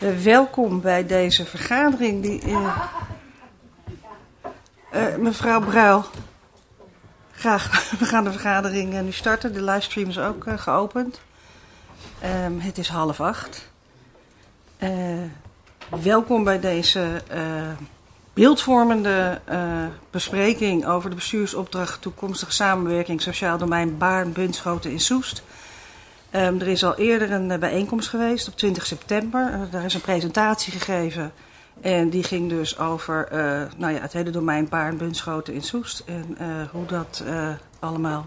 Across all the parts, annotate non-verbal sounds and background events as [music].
Welkom bij deze vergadering. Die, uh, uh, mevrouw Bruil, graag. [laughs] We gaan de vergadering nu starten. De livestream is ook geopend. Um, het is half acht. welkom bij deze beeldvormende bespreking over de bestuursopdracht toekomstige samenwerking sociaal domein Baarn, Bunschoten in Soest. Um, er is al eerder een uh, bijeenkomst geweest op 20 september. Uh, daar is een presentatie gegeven. En die ging dus over uh, nou ja, het hele domein Baarn, Bunschoten in Soest. En hoe dat allemaal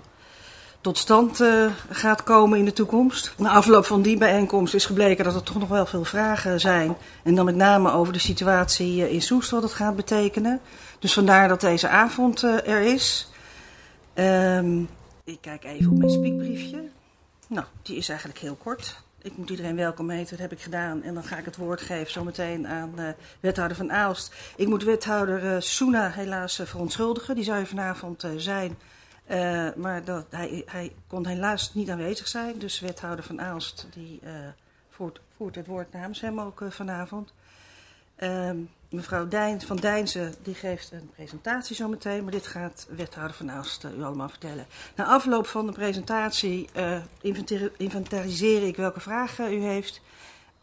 tot stand gaat komen in de toekomst. Na afloop van die bijeenkomst is gebleken dat er toch nog wel veel vragen zijn. En dan met name over de situatie in Soest, wat het gaat betekenen. Dus vandaar dat deze avond er is. Um, ik kijk even op mijn spiekbriefje. Nou, die is eigenlijk heel kort. Ik moet iedereen welkom heten, dat heb ik gedaan. En dan ga ik het woord geven zometeen aan uh, wethouder Van Aalst. Ik moet wethouder uh, Soena helaas uh, verontschuldigen. Die zou je vanavond zijn. maar dat, hij, hij kon helaas niet aanwezig zijn. Dus wethouder Van Aalst die, voert, voert, het woord namens hem ook vanavond. Um, mevrouw Dijn, van Dijnzen die geeft een presentatie zometeen, maar dit gaat wethouder van Aalst uh, u allemaal vertellen. Na afloop van de presentatie uh, inventariseer ik welke vragen u heeft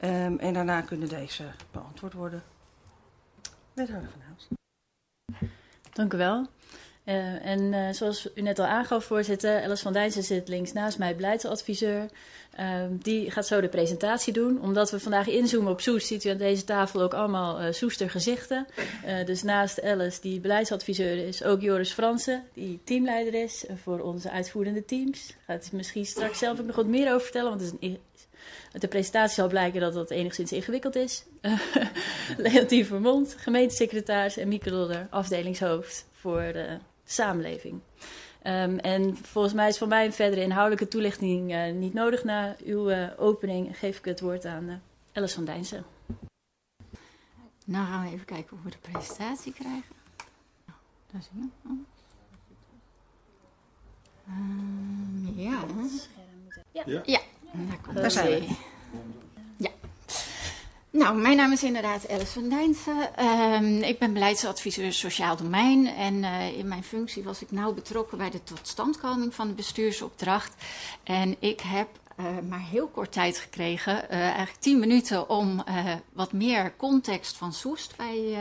um, en daarna kunnen deze beantwoord worden. Wethouder van Aalst. Dank u wel. Uh, en uh, zoals u net al aangaf, voorzitter, Alice van Dijnsen zit links naast mij, beleidsadviseur. Uh, die gaat zo de presentatie doen. Omdat we vandaag inzoomen op Soest, ziet u aan deze tafel ook allemaal uh, Soester gezichten. dus naast Alice, die beleidsadviseur is, ook Joris Fransen, die teamleider is voor onze uitvoerende teams. Gaat misschien straks zelf ook nog wat meer over vertellen, want het is uit de presentatie zal blijken dat dat enigszins ingewikkeld is. [laughs] Leontien Vermond, gemeentesecretaris en Mieke Lodder, afdelingshoofd voor de samenleving. Um, en volgens mij is voor mij een verdere inhoudelijke toelichting uh, niet nodig. Na uw uh, opening geef ik het woord aan uh, Alice van Dijnsen. Nou gaan we even kijken hoe we de presentatie krijgen. Oh, daar zien we. Um, ja. Ja. ja. ja. Daar, komt daar zijn we. Nou, mijn naam is inderdaad Alice van Dijnsen. Um, ik ben beleidsadviseur sociaal domein. En uh, in mijn functie was ik nauw betrokken bij de totstandkoming van de bestuursopdracht. En ik heb uh, maar heel kort tijd gekregen, uh, eigenlijk tien minuten, om wat meer context van Soest bij,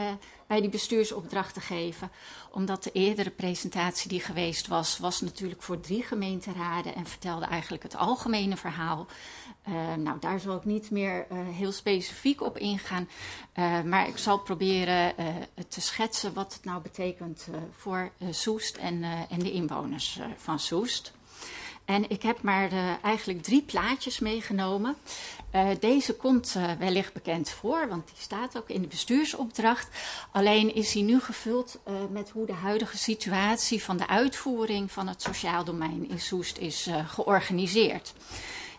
bij die bestuursopdracht te geven. Omdat de eerdere presentatie die geweest was, was natuurlijk voor drie gemeenteraden en vertelde eigenlijk het algemene verhaal. Uh, nou, daar zal ik niet meer uh, heel specifiek op ingaan. Uh, maar ik zal proberen te schetsen wat het nou betekent voor Soest en, en de inwoners van Soest. En ik heb maar eigenlijk drie plaatjes meegenomen. deze komt wellicht bekend voor, want die staat ook in de bestuursopdracht. Alleen is hij nu gevuld met hoe de huidige situatie van de uitvoering van het sociaal domein in Soest is georganiseerd.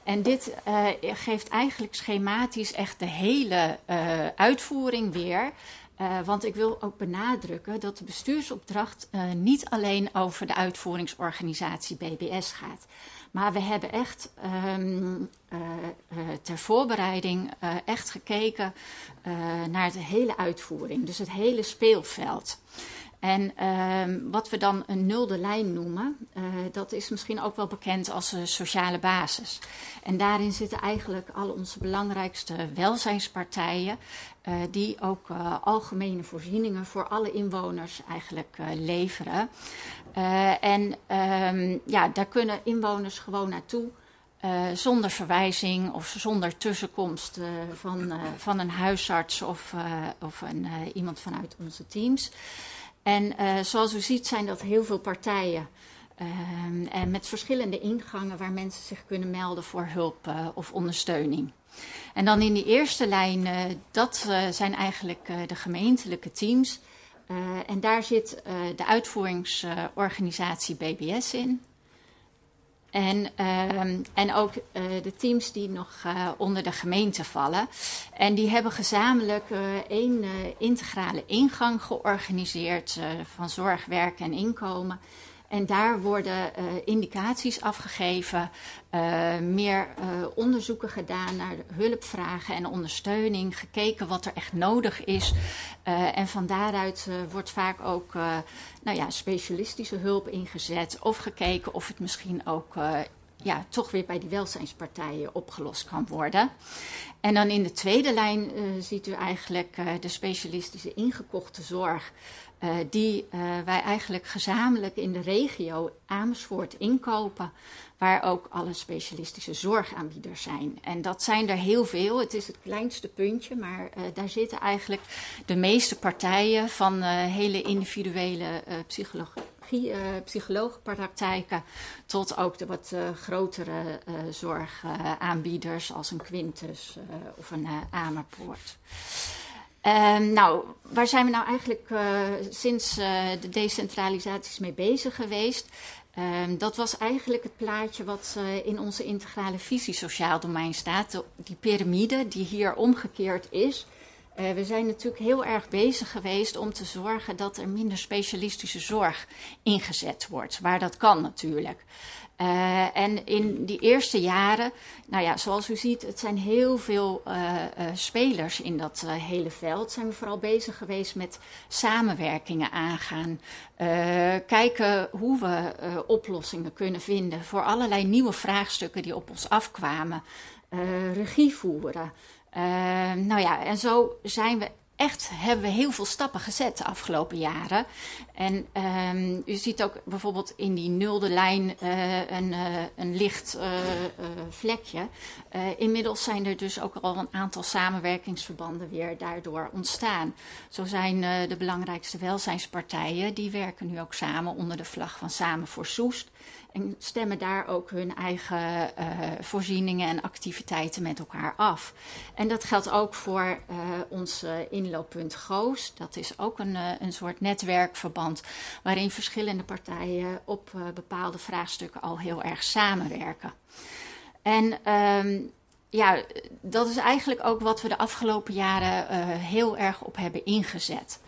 En dit uh, geeft eigenlijk schematisch echt de hele uh, uitvoering weer. Uh, want ik wil ook benadrukken dat de bestuursopdracht niet alleen over de uitvoeringsorganisatie BBS gaat. Maar we hebben echt um, ter voorbereiding echt gekeken naar de hele uitvoering. Dus het hele speelveld. En uh, wat we dan een nulde lijn noemen, uh, dat is misschien ook wel bekend als een sociale basis. En daarin zitten eigenlijk al onze belangrijkste welzijnspartijen, uh, die ook algemene voorzieningen voor alle inwoners eigenlijk leveren. en um, ja, daar kunnen inwoners gewoon naartoe. Zonder verwijzing of zonder tussenkomst van, van een huisarts of, of een, iemand vanuit onze teams. En uh, zoals u ziet zijn dat heel veel partijen. Uh, en met verschillende ingangen waar mensen zich kunnen melden voor hulp uh, of ondersteuning. En dan in die eerste lijn, dat zijn eigenlijk de gemeentelijke teams. en daar zit de uitvoeringsorganisatie BBS in. En, uh, en ook uh, de teams die nog uh, onder de gemeente vallen. En die hebben gezamenlijk uh, één integrale ingang georganiseerd van zorg, werk en inkomen. En daar worden indicaties afgegeven, meer onderzoeken gedaan naar hulpvragen en ondersteuning, gekeken wat er echt nodig is. en van daaruit wordt vaak ook nou ja, specialistische hulp ingezet of gekeken of het misschien ook ja, toch weer bij die welzijnspartijen opgelost kan worden. En dan in de tweede lijn ziet u eigenlijk de specialistische ingekochte zorg. Uh, die wij eigenlijk gezamenlijk in de regio Amersfoort inkopen. Waar ook alle specialistische zorgaanbieders zijn. En dat zijn er heel veel. Het is het kleinste puntje, maar daar zitten eigenlijk de meeste partijen van hele individuele psychologie psycholoogpraktijken tot ook de wat grotere zorgaanbieders als een Quintus of een Amerpoort. Um, nou, waar zijn we nou eigenlijk sinds de decentralisaties mee bezig geweest? Um, dat was eigenlijk het plaatje wat in onze integrale visie sociaal domein staat. Die piramide die hier omgekeerd is. Uh, we zijn natuurlijk heel erg bezig geweest om te zorgen dat er minder specialistische zorg ingezet wordt, waar dat kan natuurlijk. Uh, en in die eerste jaren, nou ja, zoals u ziet, het zijn heel veel uh, spelers in dat hele veld. Zijn we vooral bezig geweest met samenwerkingen aangaan. kijken hoe we oplossingen kunnen vinden voor allerlei nieuwe vraagstukken die op ons afkwamen. regie voeren. Nou ja, en zo zijn we echt, hebben we heel veel stappen gezet de afgelopen jaren. En um, u ziet ook bijvoorbeeld in die nulde lijn uh, een, uh, een licht uh, vlekje. inmiddels zijn er dus ook al een aantal samenwerkingsverbanden weer daardoor ontstaan. Zo zijn de belangrijkste welzijnspartijen, die werken nu ook samen onder de vlag van Samen voor Soest. En stemmen daar ook hun eigen voorzieningen en activiteiten met elkaar af. En dat geldt ook voor uh, ons Goos. Dat is ook een, uh, een soort netwerkverband waarin verschillende partijen op bepaalde vraagstukken al heel erg samenwerken. En um, ja, dat is eigenlijk ook wat we de afgelopen jaren uh, heel erg op hebben ingezet.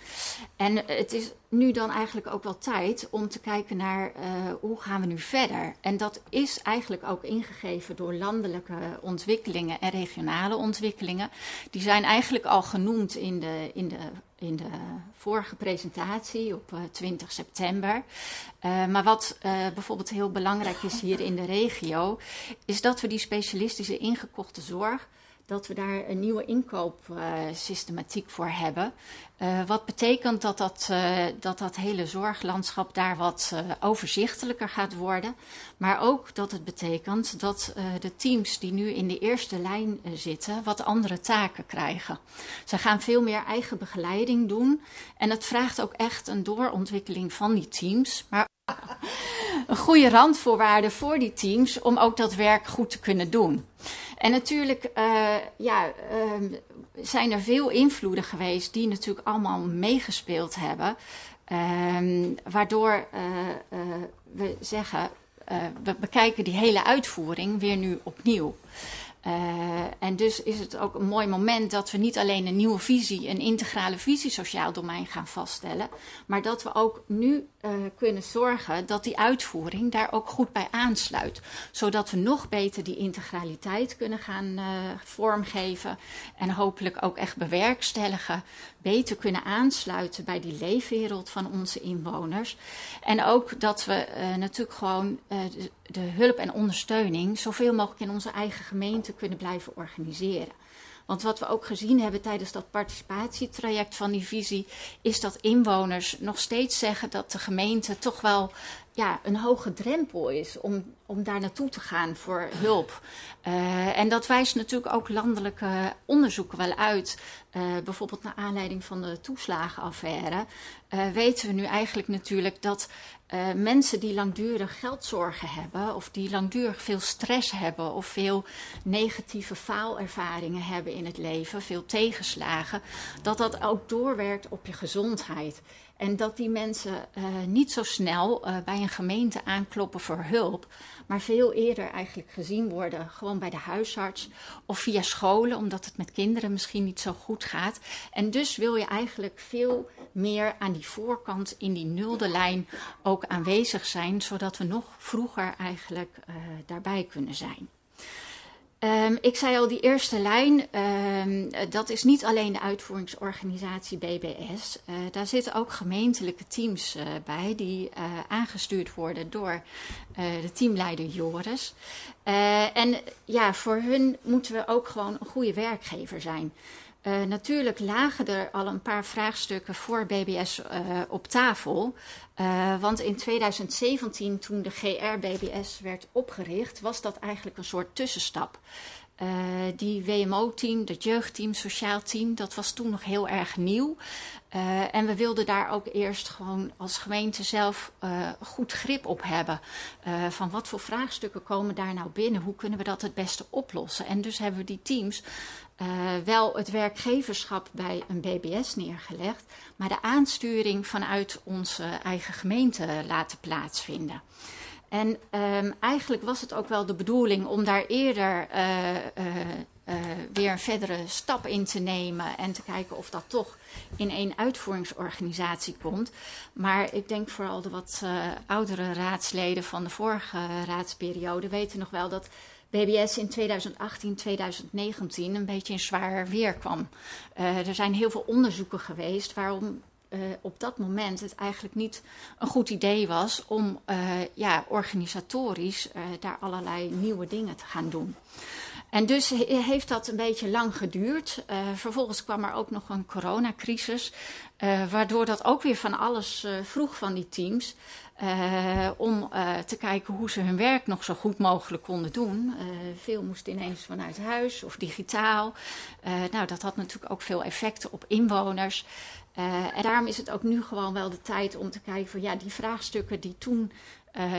En het is nu dan eigenlijk ook wel tijd om te kijken naar uh, hoe gaan we nu verder. En dat is eigenlijk ook ingegeven door landelijke ontwikkelingen en regionale ontwikkelingen. Die zijn eigenlijk al genoemd in de, in de in de vorige presentatie op 20 eh, september. Uh, maar wat bijvoorbeeld heel belangrijk is hier in de regio, is dat we die specialistische ingekochte zorg dat we daar een nieuwe inkoopsystematiek voor hebben. Uh, wat betekent dat dat, uh, dat dat hele zorglandschap daar wat uh, overzichtelijker gaat worden. Maar ook dat het betekent dat de teams die nu in de eerste lijn zitten, wat andere taken krijgen. Ze gaan veel meer eigen begeleiding doen. En het vraagt ook echt een doorontwikkeling van die teams. Maar [laughs] een goede randvoorwaarde voor die teams om ook dat werk goed te kunnen doen. En natuurlijk uh, ja, uh, zijn er veel invloeden geweest die natuurlijk allemaal meegespeeld hebben. Uh, waardoor uh, we zeggen, we bekijken die hele uitvoering weer nu opnieuw. Uh, en dus is het ook een mooi moment dat we niet alleen een nieuwe visie, een integrale visie sociaal domein gaan vaststellen, maar dat we ook nu uh, kunnen zorgen dat die uitvoering daar ook goed bij aansluit. Zodat we nog beter die integraliteit kunnen gaan uh, vormgeven en hopelijk ook echt bewerkstelligen, beter kunnen aansluiten bij die leefwereld van onze inwoners. En ook dat we natuurlijk gewoon de, hulp en ondersteuning zoveel mogelijk in onze eigen gemeente kunnen blijven organiseren. Want wat we ook gezien hebben tijdens dat participatietraject van die visie, is dat inwoners nog steeds zeggen dat de gemeente toch wel ja, een hoge drempel is om, om daar naartoe te gaan voor hulp. Uh, en dat wijst natuurlijk ook landelijke onderzoeken wel uit. Uh, bijvoorbeeld naar aanleiding van de toeslagenaffaire. Uh, weten we nu eigenlijk natuurlijk dat mensen die langdurig geldzorgen hebben, of die langdurig veel stress hebben, of veel negatieve faalervaringen hebben in het leven, veel tegenslagen, dat dat ook doorwerkt op je gezondheid. En dat die mensen niet zo snel bij een gemeente aankloppen voor hulp, maar veel eerder eigenlijk gezien worden, gewoon bij de huisarts of via scholen, omdat het met kinderen misschien niet zo goed gaat. En dus wil je eigenlijk veel meer aan die voorkant in die nulde lijn ook aanwezig zijn, zodat we nog vroeger eigenlijk uh, daarbij kunnen zijn. Um, ik zei al, die eerste lijn, um, dat is niet alleen de uitvoeringsorganisatie BBS. Uh, daar zitten ook gemeentelijke teams uh, bij die uh, aangestuurd worden door de teamleider Joris. en ja, voor hun moeten we ook gewoon een goede werkgever zijn. Uh, natuurlijk lagen er al een paar vraagstukken voor BBS uh, op tafel. Uh, want in 2017, toen de GR-BBS werd opgericht, was dat eigenlijk een soort tussenstap. die WMO-team, het jeugdteam, sociaal team, dat was toen nog heel erg nieuw. En we wilden daar ook eerst gewoon als gemeente zelf goed grip op hebben. Van wat voor vraagstukken komen daar nou binnen? Hoe kunnen we dat het beste oplossen? En dus hebben we die teams wel het werkgeverschap bij een BBS neergelegd, maar de aansturing vanuit onze eigen gemeente laten plaatsvinden. En um, eigenlijk was het ook wel de bedoeling om daar eerder uh, weer een verdere stap in te nemen en te kijken of dat toch in één uitvoeringsorganisatie komt. Maar ik denk vooral de wat oudere raadsleden van de vorige raadsperiode weten nog wel dat BBS in 2018, 2019 een beetje in zwaar weer kwam. Uh, er zijn heel veel onderzoeken geweest waarom uh, op dat moment het eigenlijk niet een goed idee was om uh, ja, organisatorisch daar allerlei nieuwe dingen te gaan doen. En dus heeft dat een beetje lang geduurd. Vervolgens kwam er ook nog een coronacrisis, waardoor dat ook weer van alles vroeg van die teams. Om te kijken hoe ze hun werk nog zo goed mogelijk konden doen. veel moest ineens vanuit huis of digitaal. nou, dat had natuurlijk ook veel effecten op inwoners. en daarom is het ook nu gewoon wel de tijd om te kijken van ja, die vraagstukken die toen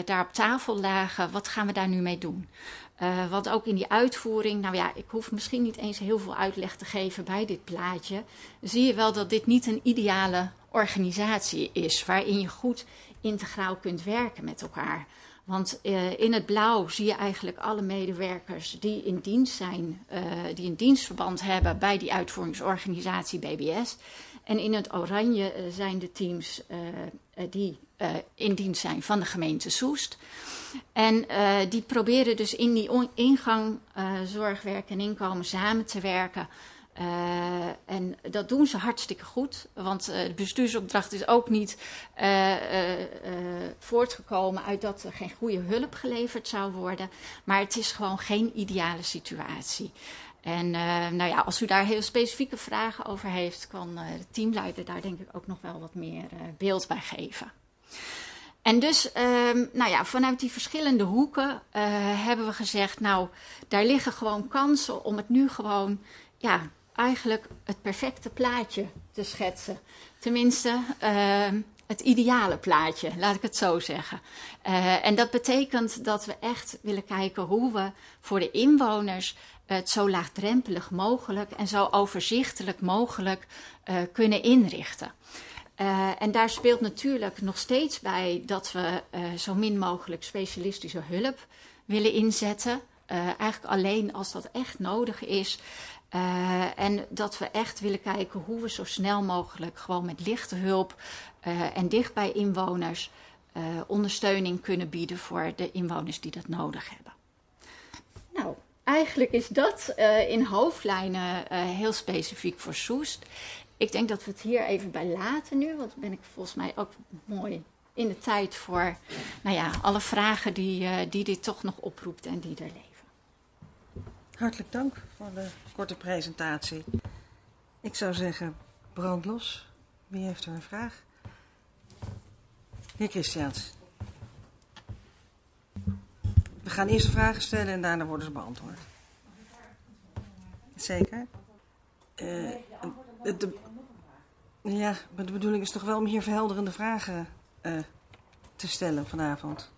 daar op tafel lagen, wat gaan we daar nu mee doen? Want ook in die uitvoering, nou ja, ik hoef misschien niet eens heel veel uitleg te geven bij dit plaatje. Zie je wel dat dit niet een ideale organisatie is, waarin je goed integraal kunt werken met elkaar. Want uh, in het blauw zie je eigenlijk alle medewerkers die in dienst zijn, uh, die een dienstverband hebben bij die uitvoeringsorganisatie BBS. En in het oranje zijn de teams die in dienst zijn van de gemeente Soest. En die proberen dus in die ingang zorgwerk en inkomen samen te werken. Uh, en dat doen ze hartstikke goed, want de bestuursopdracht is ook niet voortgekomen uit dat er geen goede hulp geleverd zou worden. Maar het is gewoon geen ideale situatie. En nou ja, als u daar heel specifieke vragen over heeft, kan de teamleider daar denk ik ook nog wel wat meer beeld bij geven. En dus, um, nou ja, vanuit die verschillende hoeken uh, hebben we gezegd, nou, daar liggen gewoon kansen om het nu gewoon, ja, eigenlijk het perfecte plaatje te schetsen. Tenminste, uh, het ideale plaatje, laat ik het zo zeggen. Uh, en dat betekent dat we echt willen kijken hoe we voor de inwoners het zo laagdrempelig mogelijk en zo overzichtelijk mogelijk kunnen inrichten. Uh, en daar speelt natuurlijk nog steeds bij dat we zo min mogelijk specialistische hulp willen inzetten. Eigenlijk alleen als dat echt nodig is. En dat we echt willen kijken hoe we zo snel mogelijk gewoon met lichte hulp en dicht bij inwoners ondersteuning kunnen bieden voor de inwoners die dat nodig hebben. Nou, eigenlijk is dat in hoofdlijnen heel specifiek voor Soest ik denk dat we het hier even bij laten nu, want dan ben ik volgens mij ook mooi in de tijd voor nou ja, alle vragen die, die dit toch nog oproept en die er leven. Hartelijk dank voor de korte presentatie. Ik zou zeggen, brand los. Wie heeft er een vraag? Heer Christiaans. We gaan eerst de vragen stellen en daarna worden ze beantwoord. Zeker. Uh, de, ja, maar de bedoeling is toch wel om hier verhelderende vragen uh, te stellen vanavond.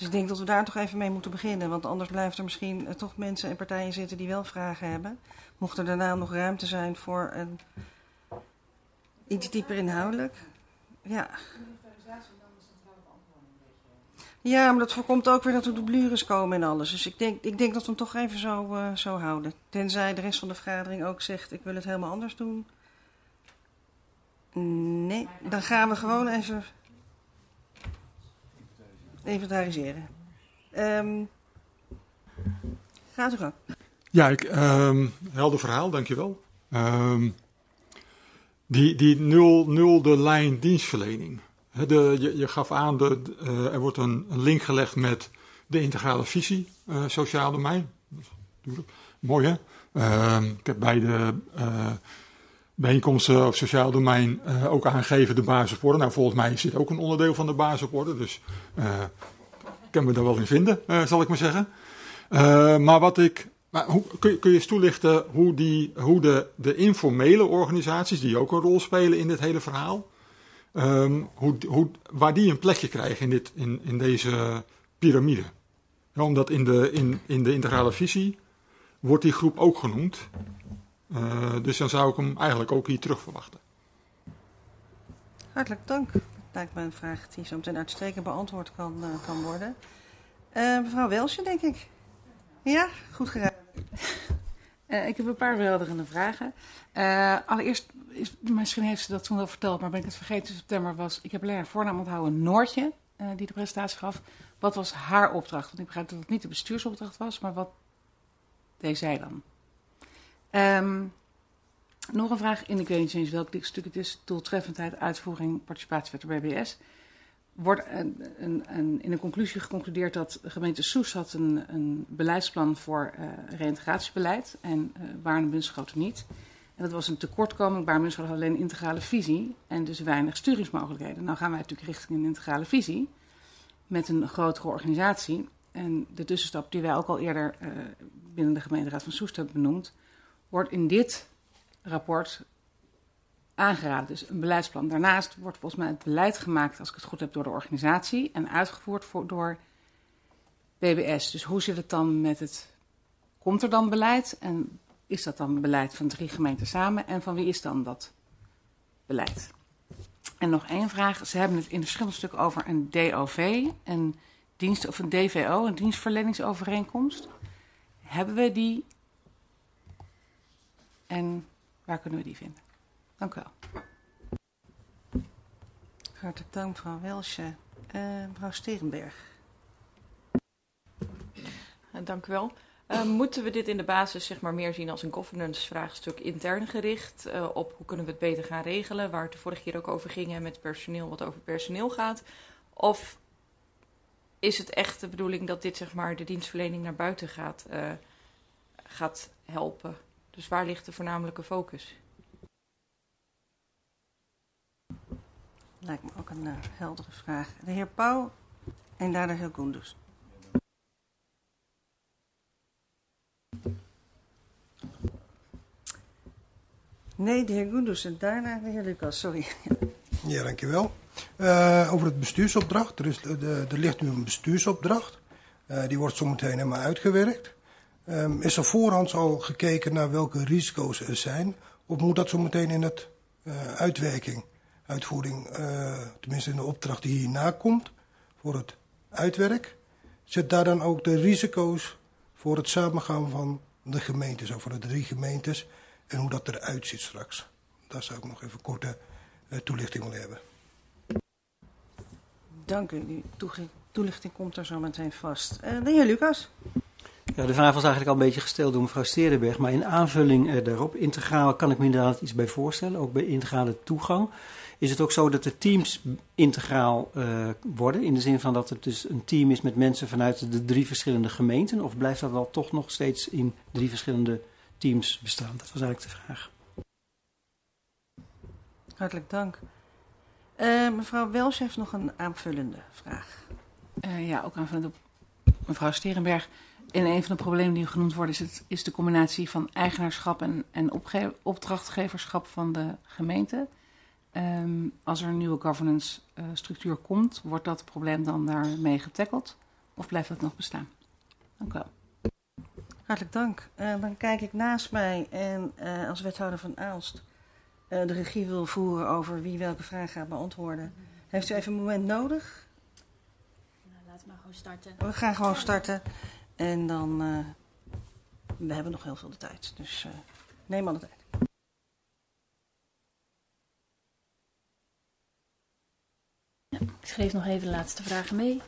Dus ik denk dat we daar toch even mee moeten beginnen. Want anders blijven er misschien uh, toch mensen en partijen zitten die wel vragen hebben. Mocht er daarna nog ruimte zijn voor een Iets dieper inhoudelijk. Ja. Ja, maar dat voorkomt ook weer dat er dublures komen en alles. Dus ik denk, ik denk dat we hem toch even zo, uh, zo houden. Tenzij de rest van de vergadering ook zegt, ik wil het helemaal anders doen. Nee, dan gaan we gewoon even inventariseren. Um, gaat u gang. Ja, ik, um, helder verhaal, dankjewel. Um, die, die nul, nulde lijn dienstverlening. De, je, gaf aan, de, uh, er wordt een, link gelegd met de integrale visie uh, sociaal domein. Mooi hè? Ik heb bij de uh, bijeenkomsten op sociaal domein ook aangegeven de basisorde. Nou, volgens mij is dit ook een onderdeel van de basisorde. Dus ik kan me daar wel in vinden, zal ik maar zeggen. maar wat ik maar hoe, kun, je, kun je eens toelichten hoe, die, hoe de, de informele organisaties, die ook een rol spelen in dit hele verhaal, um, hoe, hoe, waar die een plekje krijgen in, dit, in, in deze piramide? Omdat in de, in, in de integrale visie wordt die groep ook genoemd. Uh, dus dan zou ik hem eigenlijk ook hier terug verwachten. Hartelijk dank. Dat lijkt me een vraag die zo meteen uitstekend beantwoord kan, uh, kan worden. Uh, mevrouw Welsje, denk ik. Ja, goed gedaan. Uh, [laughs] ik heb een paar verhelderende vragen. Uh, allereerst, is, misschien heeft ze dat toen wel verteld, maar ben ik het vergeten in september, was, ik heb alleen haar voornaam onthouden, Noortje, uh, die de presentatie gaf. Wat was haar opdracht? Want ik begrijp dat het niet de bestuursopdracht was, maar wat deed zij dan? Um, nog een vraag, en ik weet niet eens welk stuk het is, doeltreffendheid, uitvoering, participatiewet BBS wordt een, een, een, in een conclusie geconcludeerd dat de gemeente Soes had een, een beleidsplan voor uh, reïntegratiebeleid en uh, Baarn Bunschoten niet. En dat was een tekortkoming. Baarn Bunschoten had alleen een integrale visie en dus weinig sturingsmogelijkheden. Nou gaan wij natuurlijk richting een integrale visie met een grotere organisatie. En de tussenstap die wij ook al eerder uh, binnen de gemeenteraad van Soest hebben benoemd, wordt in dit rapport aangeraden. Dus een beleidsplan. Daarnaast wordt volgens mij het beleid gemaakt, als ik het goed heb, door de organisatie en uitgevoerd voor, door BBS. Dus hoe zit het dan met het. Komt er dan beleid? En is dat dan beleid van drie gemeenten samen? En van wie is dan dat beleid? En nog één vraag. Ze hebben het in verschillende stukken over een DOV, een dienst, of een DVO, een dienstverleningsovereenkomst. Hebben we die? En waar kunnen we die vinden? Dank u wel. Hartelijk dank, mevrouw Welsje. Uh, mevrouw Sterenberg. Uh, dank u wel. Uh, moeten we dit in de basis zeg maar, meer zien als een governance vraagstuk intern gericht? Op hoe kunnen we het beter gaan regelen? Waar het de vorige keer ook over ging met personeel, wat over personeel gaat. Of is het echt de bedoeling dat dit zeg maar, de dienstverlening naar buiten gaat, gaat helpen? Dus waar ligt de voornamelijke focus? Lijkt me ook een uh, heldere vraag. De heer Pauw en daarna de heer Koenders. Nee, de heer Goenders en daarna de heer Lucas, sorry. Ja, dankjewel. Uh, over het bestuursopdracht. Er, is, de, er ligt nu een bestuursopdracht. Uh, die wordt zometeen helemaal uitgewerkt. Um, is er voorhands al gekeken naar welke risico's er zijn? Of moet dat zometeen in het uh, uitwerking? uitvoering, uh, tenminste in de opdracht die hierna komt, voor het uitwerk, zit daar dan ook de risico's voor het samengaan van de gemeentes, over de drie gemeentes, en hoe dat eruit ziet straks. Daar zou ik nog even korte uh, toelichting willen hebben. Dank u. Die toelichting komt er zo meteen vast. De heer Lucas. Ja, de vraag was eigenlijk al een beetje gesteld door mevrouw Sterenberg, maar in aanvulling uh, daarop, integraal kan ik me inderdaad iets bij voorstellen, ook bij integrale toegang. Is het ook zo dat de teams integraal uh, worden? In de zin van dat het dus een team is met mensen vanuit de drie verschillende gemeenten? Of blijft dat wel toch nog steeds in drie verschillende teams bestaan? Dat was eigenlijk de vraag. Hartelijk dank. Uh, mevrouw Wels heeft nog een aanvullende vraag. Uh, ja, ook aanvullend op mevrouw Sterenberg. En een van de problemen die genoemd worden is, het, is de combinatie van eigenaarschap en, en opdrachtgeverschap van de gemeente. Um, als er een nieuwe governance uh, structuur komt, wordt dat probleem dan daarmee getackeld of blijft dat nog bestaan? Dank u wel. Hartelijk dank. Uh, dan kijk ik naast mij en uh, als wethouder van Aalst eh, de regie wil voeren over wie welke vraag gaat beantwoorden. Heeft u even een moment nodig? Nou, laten we maar gewoon starten. We gaan gewoon starten. En dan. eh, we hebben nog heel veel de tijd. Dus eh, neem al de tijd. Ik schreef nog even de laatste vragen mee.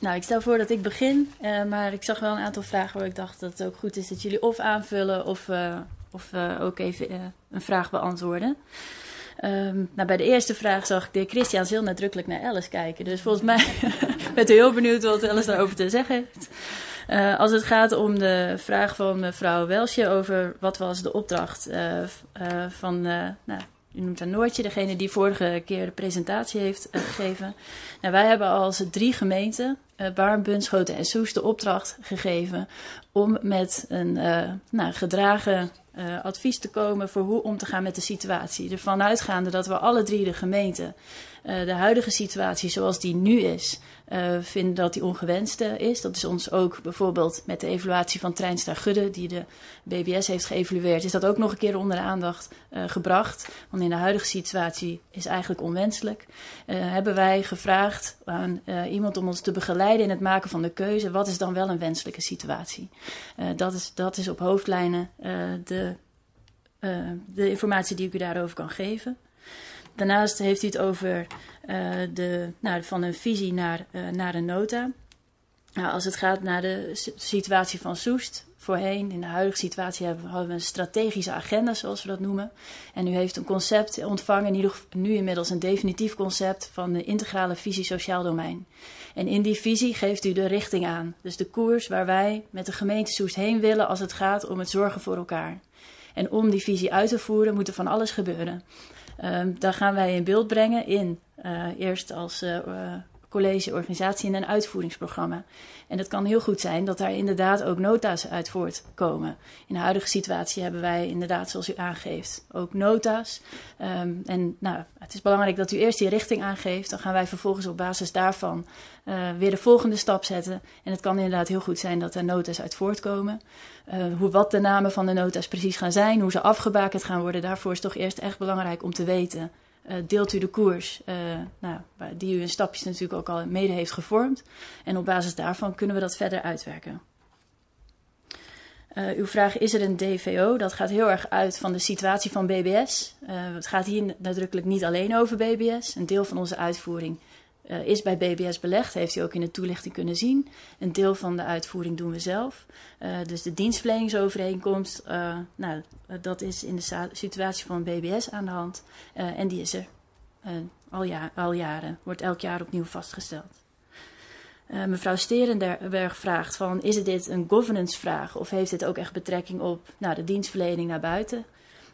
Nou, ik stel voor dat ik begin, eh, maar ik zag wel een aantal vragen waar ik dacht dat het ook goed is dat jullie of aanvullen of, of ook even een vraag beantwoorden. Ehm, nou, bij de eerste vraag zag ik de heer Christian heel nadrukkelijk naar Alice kijken. Dus volgens mij [laughs] bent u heel benieuwd wat Alice daarover te zeggen heeft. Eh, als het gaat om de vraag van mevrouw Welsje over wat was de opdracht eh, eh, van, nou, u noemt haar Noortje, degene die vorige keer de presentatie heeft gegeven. Nou, wij hebben als drie gemeenten, Baarn, Bunschoten en Soest, de opdracht gegeven om met een eh, nou, gedragen eh, advies te komen voor hoe om te gaan met de situatie. Ervan uitgaande dat we alle drie de gemeenten eh, de huidige situatie zoals die nu is, vinden dat die ongewenst eh, is. Dat is ons ook bijvoorbeeld met de evaluatie van Treinstar Gudde, die de BBS heeft geëvalueerd, is dat ook nog een keer onder de aandacht gebracht. Want in de huidige situatie is eigenlijk onwenselijk. Hebben wij gevraagd aan iemand om ons te begeleiden in het maken van de keuze. Wat is dan wel een wenselijke situatie? Eh, dat, is, dat is op hoofdlijnen eh, de, eh, de informatie die ik u daarover kan geven. Daarnaast heeft u het over de, nou, van een visie naar, naar een nota. Nou, als het gaat naar de si- situatie van Soest, voorheen, in de huidige situatie hebben hadden we een strategische agenda, zoals we dat noemen. En u heeft een concept ontvangen, nu inmiddels een definitief concept van de integrale visie sociaal domein. En in die visie geeft u de richting aan. Dus de koers waar wij met de gemeente Soest heen willen als het gaat om het zorgen voor elkaar. En om die visie uit te voeren moet er van alles gebeuren. Um, daar gaan wij in beeld brengen in uh, eerst als uh, uh, college, organisatie en een uitvoeringsprogramma. En het kan heel goed zijn dat daar inderdaad ook nota's uit voortkomen. In de huidige situatie hebben wij inderdaad, zoals u aangeeft, ook nota's. Um, en nou, het is belangrijk dat u eerst die richting aangeeft. Dan gaan wij vervolgens op basis daarvan uh, weer de volgende stap zetten. En het kan inderdaad heel goed zijn dat er nota's uit voortkomen. Uh, hoe, wat de namen van de nota's precies gaan zijn, hoe ze afgebakend gaan worden, daarvoor is toch eerst echt belangrijk om te weten. Uh, deelt u de koers, uh, nou, die u in stapjes natuurlijk ook al mede heeft gevormd. En op basis daarvan kunnen we dat verder uitwerken. Uh, uw vraag, is er een DVO? Dat gaat heel erg uit van de situatie van BBS. Het gaat hier nadrukkelijk niet alleen over BBS. Een deel van onze uitvoering uh, is bij BBS belegd, heeft u ook in de toelichting kunnen zien. Een deel van de uitvoering doen we zelf. Uh, dus de dienstverleningsovereenkomst, uh, nou, dat is in de situatie van BBS aan de hand. En die is er al, ja, al jaren, wordt elk jaar opnieuw vastgesteld. Mevrouw Sterenberg vraagt van, is dit een governance vraag of heeft dit ook echt betrekking op nou, de dienstverlening naar buiten?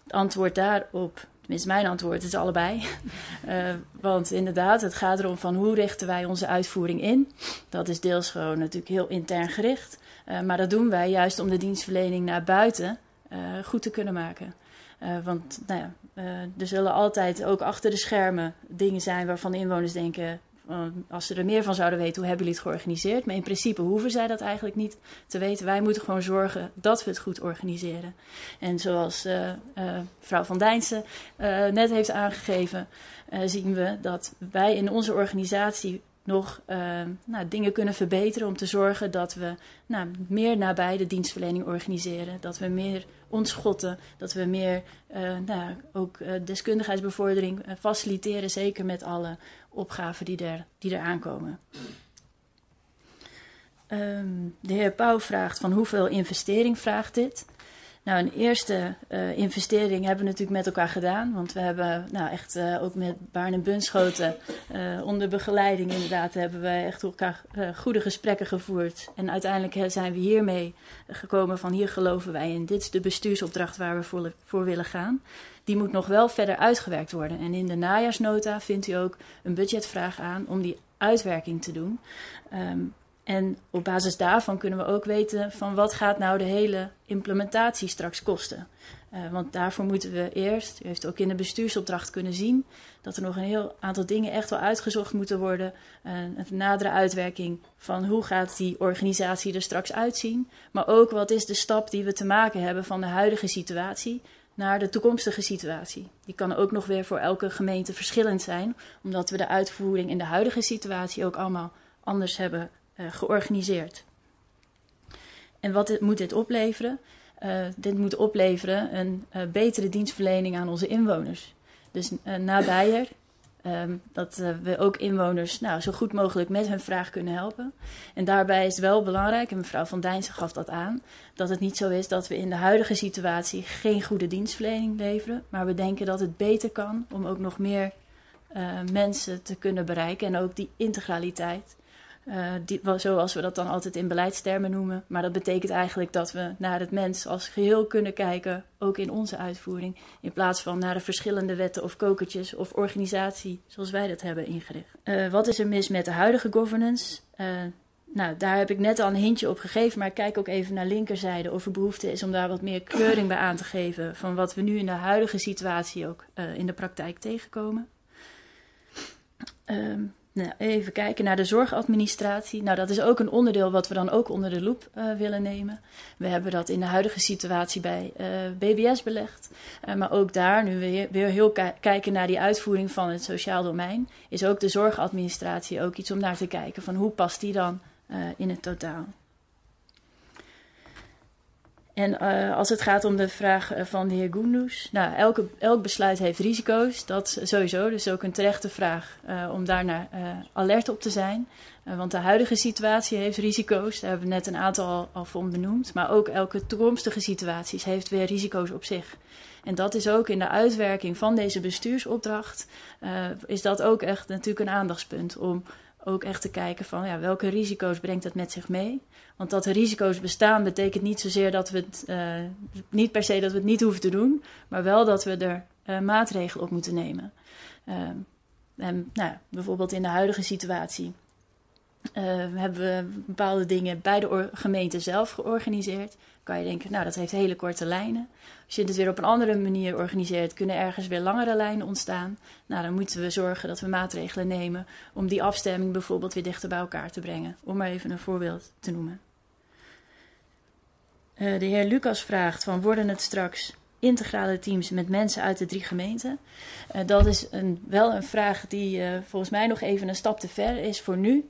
Het antwoord daarop, mijn antwoord, is allebei. uh, [laughs] want inderdaad, het gaat erom van hoe richten wij onze uitvoering in. Dat is deels gewoon natuurlijk heel intern gericht. Uh, maar dat doen wij juist om de dienstverlening naar buiten uh, goed te kunnen maken. Want nou ja, er zullen altijd ook achter de schermen dingen zijn waarvan inwoners denken. Uh, als ze er meer van zouden weten, hoe hebben jullie het georganiseerd? Maar in principe hoeven zij dat eigenlijk niet te weten. Wij moeten gewoon zorgen dat we het goed organiseren. En zoals mevrouw Van Dijnsen net heeft aangegeven, zien we dat wij in onze organisatie nog uh, nou, dingen kunnen verbeteren om te zorgen dat we nou, meer nabij de dienstverlening organiseren. Dat we meer ontschotten, dat we meer uh, nou, ook uh, deskundigheidsbevordering faciliteren, zeker met alle opgaven die er, die er aankomen. Um, de heer Pauw vraagt van hoeveel investering vraagt dit? Nou, een eerste uh, investering hebben we natuurlijk met elkaar gedaan. Want we hebben nou, echt uh, ook met Baarn en Bunschoten uh, onder begeleiding inderdaad hebben we echt elkaar goede gesprekken gevoerd. En uiteindelijk zijn we hiermee gekomen van hier geloven wij in. Dit is de bestuursopdracht waar we voor, voor willen gaan. Die moet nog wel verder uitgewerkt worden. En in de najaarsnota vindt u ook een budgetvraag aan om die uitwerking te doen. Um, en op basis daarvan kunnen we ook weten van wat gaat nou de hele implementatie straks kosten. Uh, want daarvoor moeten we eerst, u heeft ook in de bestuursopdracht kunnen zien, dat er nog een heel aantal dingen echt wel uitgezocht moeten worden. Uh, een nadere uitwerking van hoe gaat die organisatie er straks uitzien. Maar ook wat is de stap die we te maken hebben van de huidige situatie naar de toekomstige situatie. Die kan ook nog weer voor elke gemeente verschillend zijn, omdat we de uitvoering in de huidige situatie ook allemaal anders hebben georganiseerd. En wat dit, moet dit opleveren? Uh, dit moet opleveren een uh, betere dienstverlening aan onze inwoners. Dus nabijer, Um, dat uh, we ook inwoners nou, zo goed mogelijk met hun vraag kunnen helpen. En daarbij is het wel belangrijk, en mevrouw Van Dijnsen gaf dat aan, dat het niet zo is dat we in de huidige situatie geen goede dienstverlening leveren. Maar we denken dat het beter kan om ook nog meer uh, mensen te kunnen bereiken. En ook die integraliteit die, zoals we dat dan altijd in beleidstermen noemen. Maar dat betekent eigenlijk dat we naar het mens als geheel kunnen kijken, ook in onze uitvoering. In plaats van naar de verschillende wetten of kokertjes of organisatie zoals wij dat hebben ingericht. Uh, wat is er mis met de huidige governance? Uh, nou, daar heb ik net al een hintje op gegeven, maar kijk ook even naar linkerzijde of er behoefte is om daar wat meer kleuring bij aan te geven van wat we nu in de huidige situatie ook in de praktijk tegenkomen. Um, nou, even kijken naar de zorgadministratie. Nou, dat is ook een onderdeel wat we dan ook onder de loep uh, willen nemen. We hebben dat in de huidige situatie bij uh, BBS belegd. Uh, maar ook daar, nu we weer heel kijken naar die uitvoering van het sociaal domein, is ook de zorgadministratie ook iets om naar te kijken van hoe past die dan in het totaal. En uh, als het gaat om de vraag uh, van de heer Goendous, nou, elke, elk besluit heeft risico's, dat sowieso. Dus ook een terechte vraag uh, om daarnaar alert op te zijn. want de huidige situatie heeft risico's, daar hebben we net een aantal al, al van benoemd. Maar ook elke toekomstige situatie heeft weer risico's op zich. En dat is ook in de uitwerking van deze bestuursopdracht, is dat ook echt natuurlijk een aandachtspunt om ook echt te kijken van ja, welke risico's brengt dat met zich mee. Want dat er risico's bestaan betekent niet zozeer dat we het, uh, niet per se dat we het niet hoeven te doen, maar wel dat we er uh, maatregelen op moeten nemen. Uh, en nou, bijvoorbeeld in de huidige situatie hebben we bepaalde dingen bij de gemeente zelf georganiseerd. Kan je denken, nou dat heeft hele korte lijnen. Als je het weer op een andere manier organiseert, kunnen ergens weer langere lijnen ontstaan. Nou, dan moeten we zorgen dat we maatregelen nemen om die afstemming bijvoorbeeld weer dichter bij elkaar te brengen. Om maar even een voorbeeld te noemen. Uh, de heer Lucas vraagt van worden het straks integrale teams met mensen uit de drie gemeenten? Uh, dat is een, wel een vraag die uh, volgens mij nog even een stap te ver is voor nu.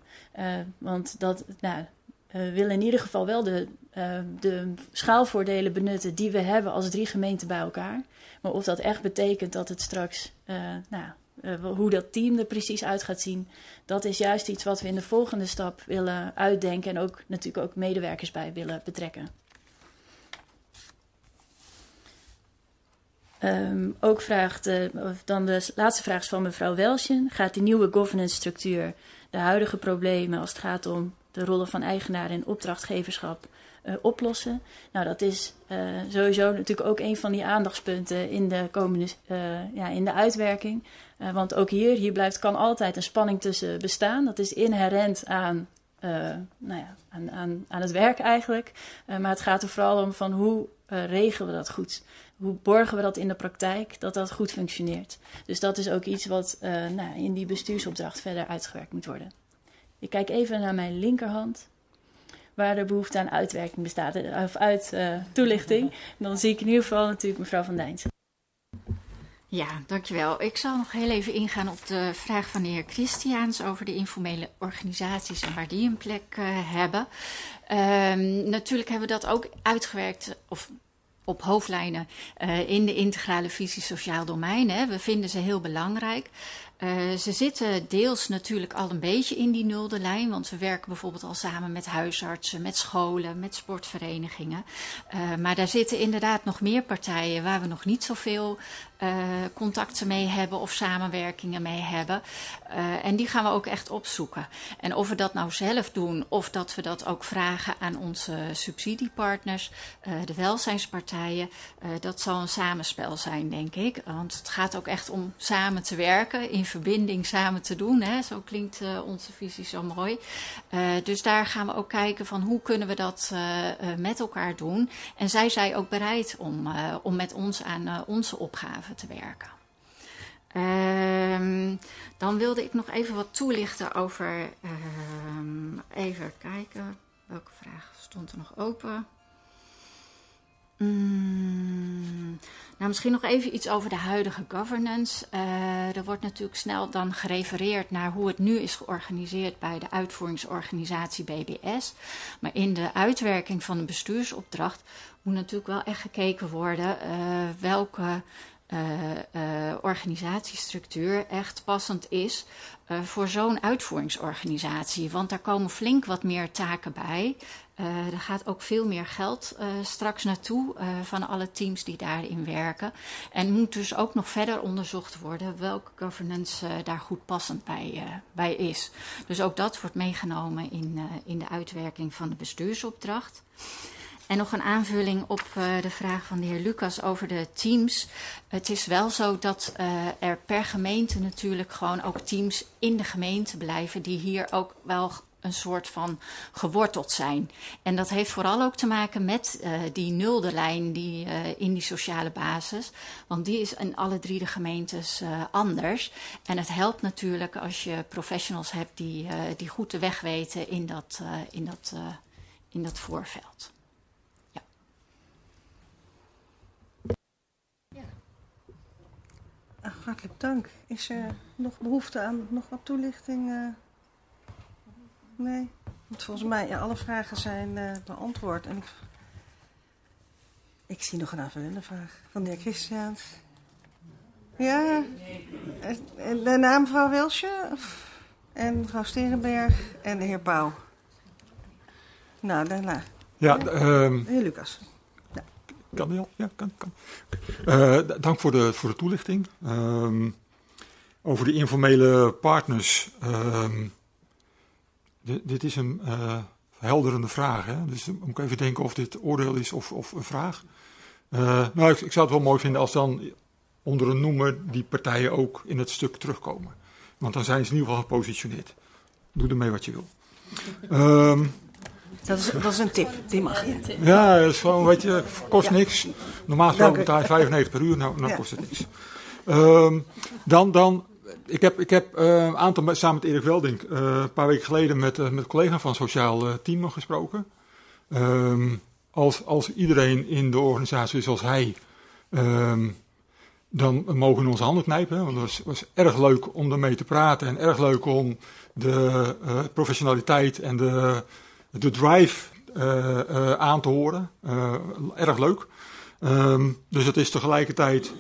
want dat, nou, we willen in ieder geval wel de de schaalvoordelen benutten die we hebben als drie gemeenten bij elkaar. Maar of dat echt betekent dat het straks, nou, hoe dat team er precies uit gaat zien, dat is juist iets wat we in de volgende stap willen uitdenken en ook natuurlijk ook medewerkers bij willen betrekken. Um, ook vraagt, dan de laatste vraag is van mevrouw Welsjen. Gaat die nieuwe governance structuur de huidige problemen als het gaat om de rollen van eigenaar en opdrachtgeverschap uh, oplossen. Nou, dat is uh, sowieso natuurlijk ook een van die aandachtspunten in de komende, uh, ja, in de uitwerking. want ook hier, hier blijft, kan altijd een spanning tussen bestaan. Dat is inherent aan, nou ja, aan, aan, aan het werk eigenlijk. maar het gaat er vooral om van hoe regelen we dat goed? Hoe borgen we dat in de praktijk, dat dat goed functioneert? Dus dat is ook iets wat nou, in die bestuursopdracht verder uitgewerkt moet worden. Ik kijk even naar mijn linkerhand waar er behoefte aan uitwerking bestaat, of uit uh, toelichting. dan zie ik in ieder geval natuurlijk mevrouw Van Dijnsen. Ja, dankjewel. Ik zal nog heel even ingaan op de vraag van de heer Christiaans over de informele organisaties en waar die een plek hebben. Um, natuurlijk hebben we dat ook uitgewerkt, of op hoofdlijnen uh, in de integrale visie sociaal domein. Hè. We vinden ze heel belangrijk. Uh, ze zitten deels natuurlijk al een beetje in die nulde lijn, want we werken bijvoorbeeld al samen met huisartsen, met scholen, met sportverenigingen. Uh, maar daar zitten inderdaad nog meer partijen waar we nog niet zoveel uh, contacten mee hebben of samenwerkingen mee hebben. En die gaan we ook echt opzoeken. En of we dat nou zelf doen of dat we dat ook vragen aan onze subsidiepartners, de welzijnspartijen, dat zal een samenspel zijn, denk ik. Want het gaat ook echt om samen te werken, in verbinding samen te doen. Hè? Zo klinkt onze visie zo mooi. dus daar gaan we ook kijken van hoe kunnen we dat met elkaar doen. En zij zijn ook bereid om, om met ons aan onze opgave te werken. Um, dan wilde ik nog even wat toelichten over. Um, even kijken, welke vraag stond er nog open? Mm, nou, misschien nog even iets over de huidige governance. Uh, er wordt natuurlijk snel dan gerefereerd naar hoe het nu is georganiseerd bij de uitvoeringsorganisatie BBS. Maar in de uitwerking van de bestuursopdracht moet natuurlijk wel echt gekeken worden uh, welke uh, organisatiestructuur echt passend is voor zo'n uitvoeringsorganisatie. Want daar komen flink wat meer taken bij. Er gaat ook veel meer geld straks naartoe van alle teams die daarin werken. En moet dus ook nog verder onderzocht worden welke governance daar goed passend bij, bij is. Dus ook dat wordt meegenomen in, in de uitwerking van de bestuursopdracht. En nog een aanvulling op uh, de vraag van de heer Lucas over de teams. Het is wel zo dat uh, er per gemeente natuurlijk gewoon ook teams in de gemeente blijven die hier ook wel een soort van geworteld zijn. En dat heeft vooral ook te maken met uh, die nulde lijn die, uh, in die sociale basis. Want die is in alle drie de gemeentes uh, anders. En het helpt natuurlijk als je professionals hebt die, die goed de weg weten in dat, in dat, in dat voorveld. Ach, hartelijk dank. Is er nog behoefte aan nog wat toelichting? Nee? Want volgens mij, ja, alle vragen zijn uh, beantwoord. En ik... ik zie nog een aanvullende vraag van de heer Christiaans. Ja, en de naam mevrouw Welsje en mevrouw Sterenberg en de heer Pauw. Nou, daarna. Ja, um... de heer Lucas. Kan die al? Ja, kan. kan. Uh, dank voor de, voor de toelichting. Um, over de informele partners. Um, dit, dit, is een uh, helderende vraag. Hè? Dus dan moet ik even denken of dit oordeel is of, of een vraag. Uh, nou, ik, ik, zou het wel mooi vinden als dan onder een noemer die partijen ook in het stuk terugkomen. Want dan zijn ze in ieder geval gepositioneerd. Doe ermee wat je wil. Um, dat is, dat is een tip, die mag. Ja, dat is gewoon, weet je, kost niks. Normaal gesproken betaal je 95 per uur, nou, nou kost het niks. Um, dan, dan, ik heb, ik heb uh, een aantal, samen met Erik Welding, uh, een paar weken geleden met, uh, met een collega van Sociaal Team gesproken. Um, als, als iedereen in de organisatie is zoals hij, um, dan mogen we onze handen knijpen. Want het was, was erg leuk om ermee te praten en erg leuk om de professionaliteit en de de drive aan te horen. Erg leuk. Um, dus het is tegelijkertijd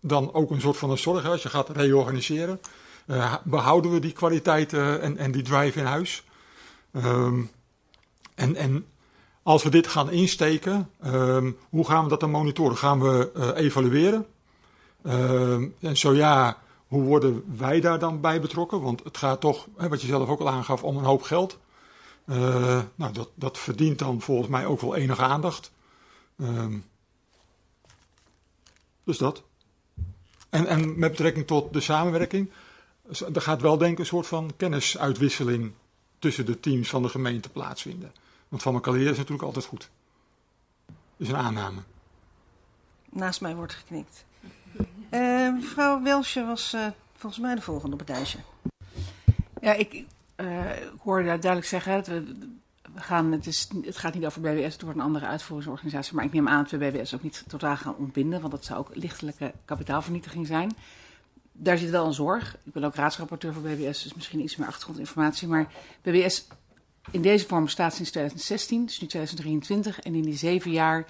dan ook een soort van een zorg. Als je gaat reorganiseren, behouden we die kwaliteit en, en, die drive in huis. Um, en, en, als we dit gaan insteken, um, hoe gaan we dat dan monitoren? Gaan we evalueren? en zo ja, hoe worden wij daar dan bij betrokken? Want het gaat toch, wat je zelf ook al aangaf, om een hoop geld. Nou, dat, dat verdient dan volgens mij ook wel enige aandacht. Dus dat. En, en met betrekking tot de samenwerking, er gaat wel denk ik een soort van kennisuitwisseling tussen de teams van de gemeente plaatsvinden. Want van elkaar leren is natuurlijk altijd goed. Is een aanname. Naast mij wordt geknikt. Uh, mevrouw Welsje was uh, volgens mij de volgende op het ijsje. Ja, ik, uh, ik hoorde daar duidelijk zeggen, het, gaan, het, is, het gaat niet over BWS, het wordt een andere uitvoeringsorganisatie. Maar ik neem aan dat we BWS ook niet totaal gaan ontbinden, want dat zou ook lichtelijke kapitaalvernietiging zijn. Daar zit wel een zorg. Ik ben ook raadsrapporteur voor BWS, dus misschien iets meer achtergrondinformatie. Maar BWS in deze vorm bestaat sinds 2016, dus nu 2023. En in die zeven jaar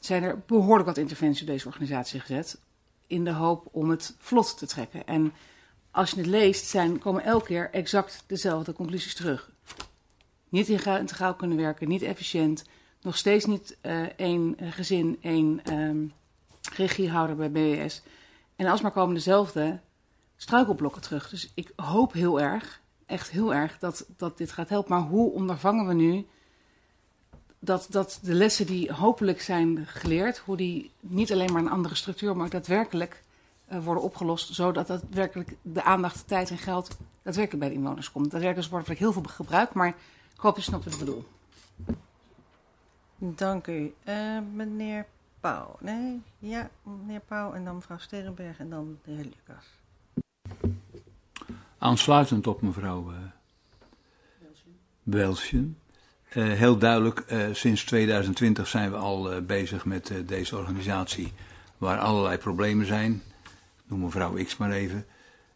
zijn er behoorlijk wat interventies op deze organisatie gezet. In de hoop om het vlot te trekken. En als je het leest, zijn, komen elke keer exact dezelfde conclusies terug. Niet integraal kunnen werken, niet efficiënt, nog steeds niet uh, één gezin, één um, regiehouder bij BWS. En alsmaar komen dezelfde struikelblokken terug. Dus ik hoop heel erg, echt heel erg, dat, dat dit gaat helpen. Maar hoe ondervangen we nu dat, dat de lessen die hopelijk zijn geleerd, hoe die niet alleen maar een andere structuur, maar daadwerkelijk uh, worden opgelost, zodat daadwerkelijk de aandacht, tijd en geld daadwerkelijk bij de inwoners komt. Daadwerkelijk wordt er heel veel gebruikt, maar hoop je snapt wat ik bedoel. Dank u. Uh, meneer Pauw. Nee, ja, meneer Pauw en dan mevrouw Sterenberg en dan de heer Lucas. Aansluitend op mevrouw uh, Welsjen. Uh, heel duidelijk, uh, sinds 2020 zijn we al uh, bezig met deze organisatie, waar allerlei problemen zijn. Noem mevrouw X maar even.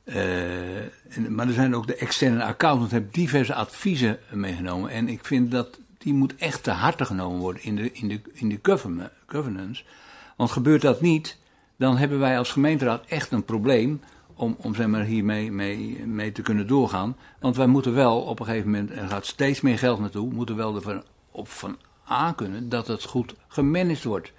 En, maar er zijn ook de externe accountants, hebben diverse adviezen meegenomen. En ik vind dat die moet echt te harte genomen worden in de, in de, in de governance. Want gebeurt dat niet, dan hebben wij als gemeenteraad echt een probleem om, om zeg maar, hiermee mee, mee te kunnen doorgaan. Want wij moeten wel op een gegeven moment, er gaat steeds meer geld naartoe, moeten wel ervan op van aankunnen dat het goed gemanaged wordt.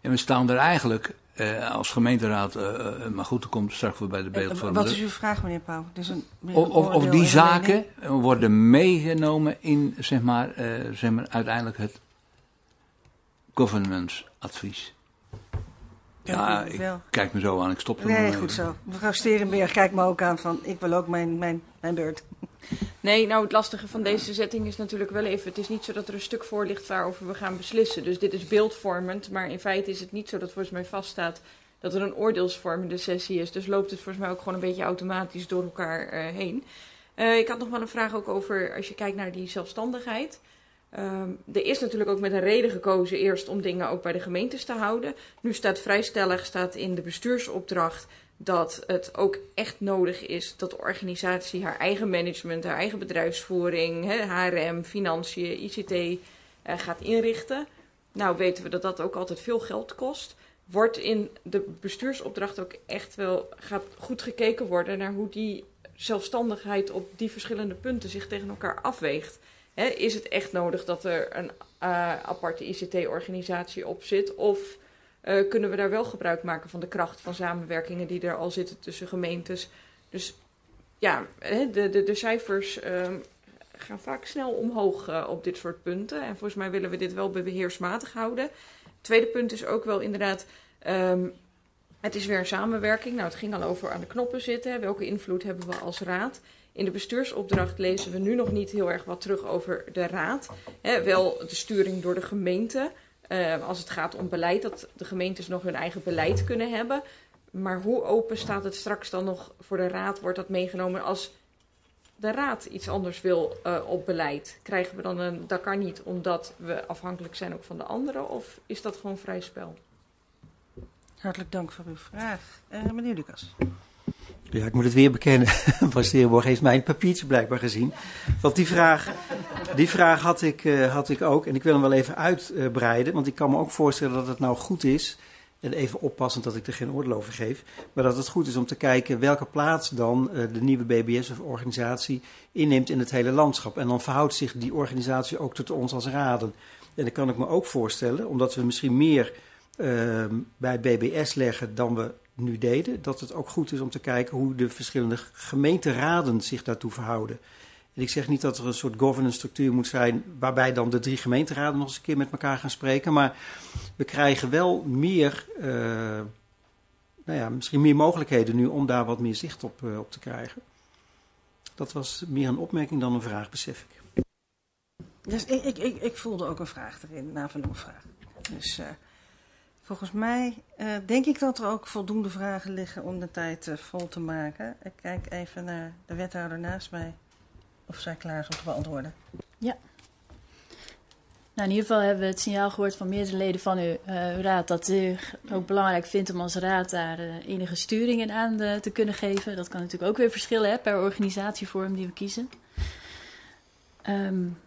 En we staan er eigenlijk eh, als gemeenteraad, uh, maar goed, dan komt straks weer bij de beeldvorming. Wat is uw vraag, meneer Pauw? Een, of, of die zaken worden meegenomen in, zeg maar, zeg maar, uiteindelijk het governance advies. Ja, ik kijk me zo aan, ik stop er Nee, goed zo. Mevrouw Sterenberg kijkt me ook aan van, ik wil ook mijn, mijn, mijn beurt. Nee, nou het lastige van deze setting is natuurlijk wel even, het is niet zo dat er een stuk voor ligt waarover we gaan beslissen. Dus dit is beeldvormend, maar in feite is het niet zo dat volgens mij vaststaat dat er een oordeelsvormende sessie is. Dus loopt het volgens mij ook gewoon een beetje automatisch door elkaar uh, heen. Uh, ik had nog wel een vraag ook over, als je kijkt naar die zelfstandigheid. Um, er is natuurlijk ook met een reden gekozen eerst om dingen ook bij de gemeentes te houden. Nu staat vrijstellig staat in de bestuursopdracht dat het ook echt nodig is dat de organisatie haar eigen management, haar eigen bedrijfsvoering, HRM, financiën, ICT uh, gaat inrichten. Nou weten we dat dat ook altijd veel geld kost. Wordt in de bestuursopdracht ook echt wel gaat goed gekeken worden naar hoe die zelfstandigheid op die verschillende punten zich tegen elkaar afweegt. Is het echt nodig dat er een uh, aparte ICT-organisatie op zit? Of uh, kunnen we daar wel gebruik maken van de kracht van samenwerkingen die er al zitten tussen gemeentes? Dus ja, de, de, de cijfers uh, gaan vaak snel omhoog uh, op dit soort punten. En volgens mij willen we dit wel beheersmatig houden. Het tweede punt is ook wel inderdaad. Um, het is weer een samenwerking. Nou, het ging al over aan de knoppen zitten. Welke invloed hebben we als raad? In de bestuursopdracht lezen we nu nog niet heel erg wat terug over de raad. Wel de sturing door de gemeente. Uh, als het gaat om beleid, dat de gemeentes nog hun eigen beleid kunnen hebben. Maar hoe open staat het straks dan nog voor de raad? Wordt dat meegenomen als de raad iets anders wil uh, op beleid? Krijgen we dan een, dat kan niet omdat we afhankelijk zijn ook van de anderen? Of is dat gewoon vrij spel? Hartelijk dank voor uw vraag. Uh, meneer Lucas. Ja, ik moet het weer bekennen. [laughs] Van Sterenborg heeft mijn papiertje blijkbaar gezien. Want die vraag, die vraag had, ik, uh, had ik ook. En ik wil hem wel even uitbreiden. Want ik kan me ook voorstellen dat het nou goed is. En even oppassend dat ik er geen oordeel over geef. Maar dat het goed is om te kijken welke plaats dan uh, de nieuwe BBS of organisatie inneemt in het hele landschap. En dan verhoudt zich die organisatie ook tot ons als raden. En dan kan ik me ook voorstellen, omdat we misschien meer uh, bij BBS leggen dan we nu deden, dat het ook goed is om te kijken hoe de verschillende gemeenteraden zich daartoe verhouden. En ik zeg niet dat er een soort governance structuur moet zijn waarbij dan de drie gemeenteraden nog eens een keer met elkaar gaan spreken, maar we krijgen wel meer, uh, nou ja, misschien meer mogelijkheden nu om daar wat meer zicht op, uh, op te krijgen. Dat was meer een opmerking dan een vraag, besef ik. Dus ik, ik, ik, ik voelde ook een vraag erin, na van een vraag. Dus uh, Volgens mij uh, denk ik dat er ook voldoende vragen liggen om de tijd uh, vol te maken. Ik kijk even naar de wethouder naast mij of zij klaar is om te beantwoorden. Ja. Nou, in ieder geval hebben we het signaal gehoord van meerdere leden van uw, uw raad dat u ook belangrijk vindt om als raad daar enige sturing in aan te kunnen geven. Dat kan natuurlijk ook weer verschillen per organisatievorm die we kiezen. Um,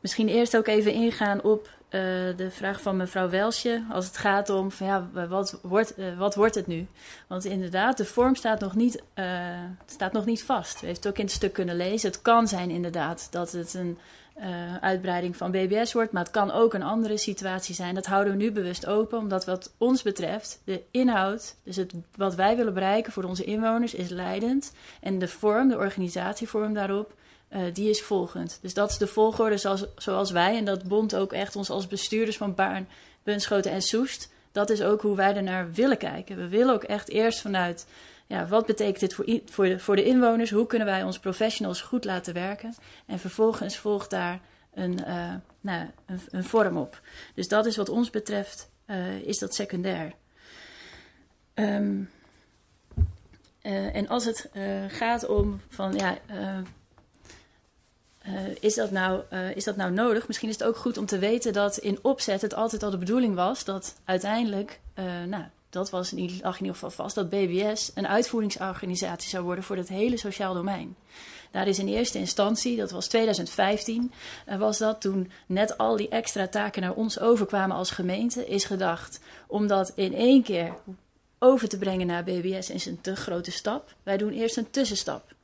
misschien eerst ook even ingaan op uh, de vraag van mevrouw Welsje. Als het gaat om ja, wat wordt, uh, wat wordt het nu? Want inderdaad, de vorm staat nog, niet, uh, staat nog niet vast. U heeft het ook in het stuk kunnen lezen. Het kan zijn inderdaad dat het een uitbreiding van BBS wordt. Maar het kan ook een andere situatie zijn. Dat houden we nu bewust open. Omdat wat ons betreft de inhoud, dus het, wat wij willen bereiken voor onze inwoners, is leidend. En de vorm, de organisatievorm daarop uh, die is volgend. Dus dat is de volgorde zoals, zoals wij, en dat bond ook echt ons als bestuurders van Baarn, Bunschoten en Soest. Dat is ook hoe wij er naar willen kijken. We willen ook echt eerst vanuit, ja, wat betekent dit voor, voor, de, voor de inwoners? Hoe kunnen wij onze professionals goed laten werken? En vervolgens volgt daar een, uh, nou, een, een, vorm op. Dus dat is wat ons betreft, uh, is dat secundair. Um, en als het gaat om van, ja uh, is, dat nou, uh, is dat nou nodig? Misschien is het ook goed om te weten dat in opzet het altijd al de bedoeling was dat uiteindelijk, uh, nou, dat was in, lag in ieder geval vast, dat BBS een uitvoeringsorganisatie zou worden voor het hele sociaal domein. Daar is in eerste instantie, dat was 2015, was dat toen net al die extra taken naar ons overkwamen als gemeente, is gedacht om dat in één keer over te brengen naar BBS is een te grote stap. Wij doen eerst een tussenstap.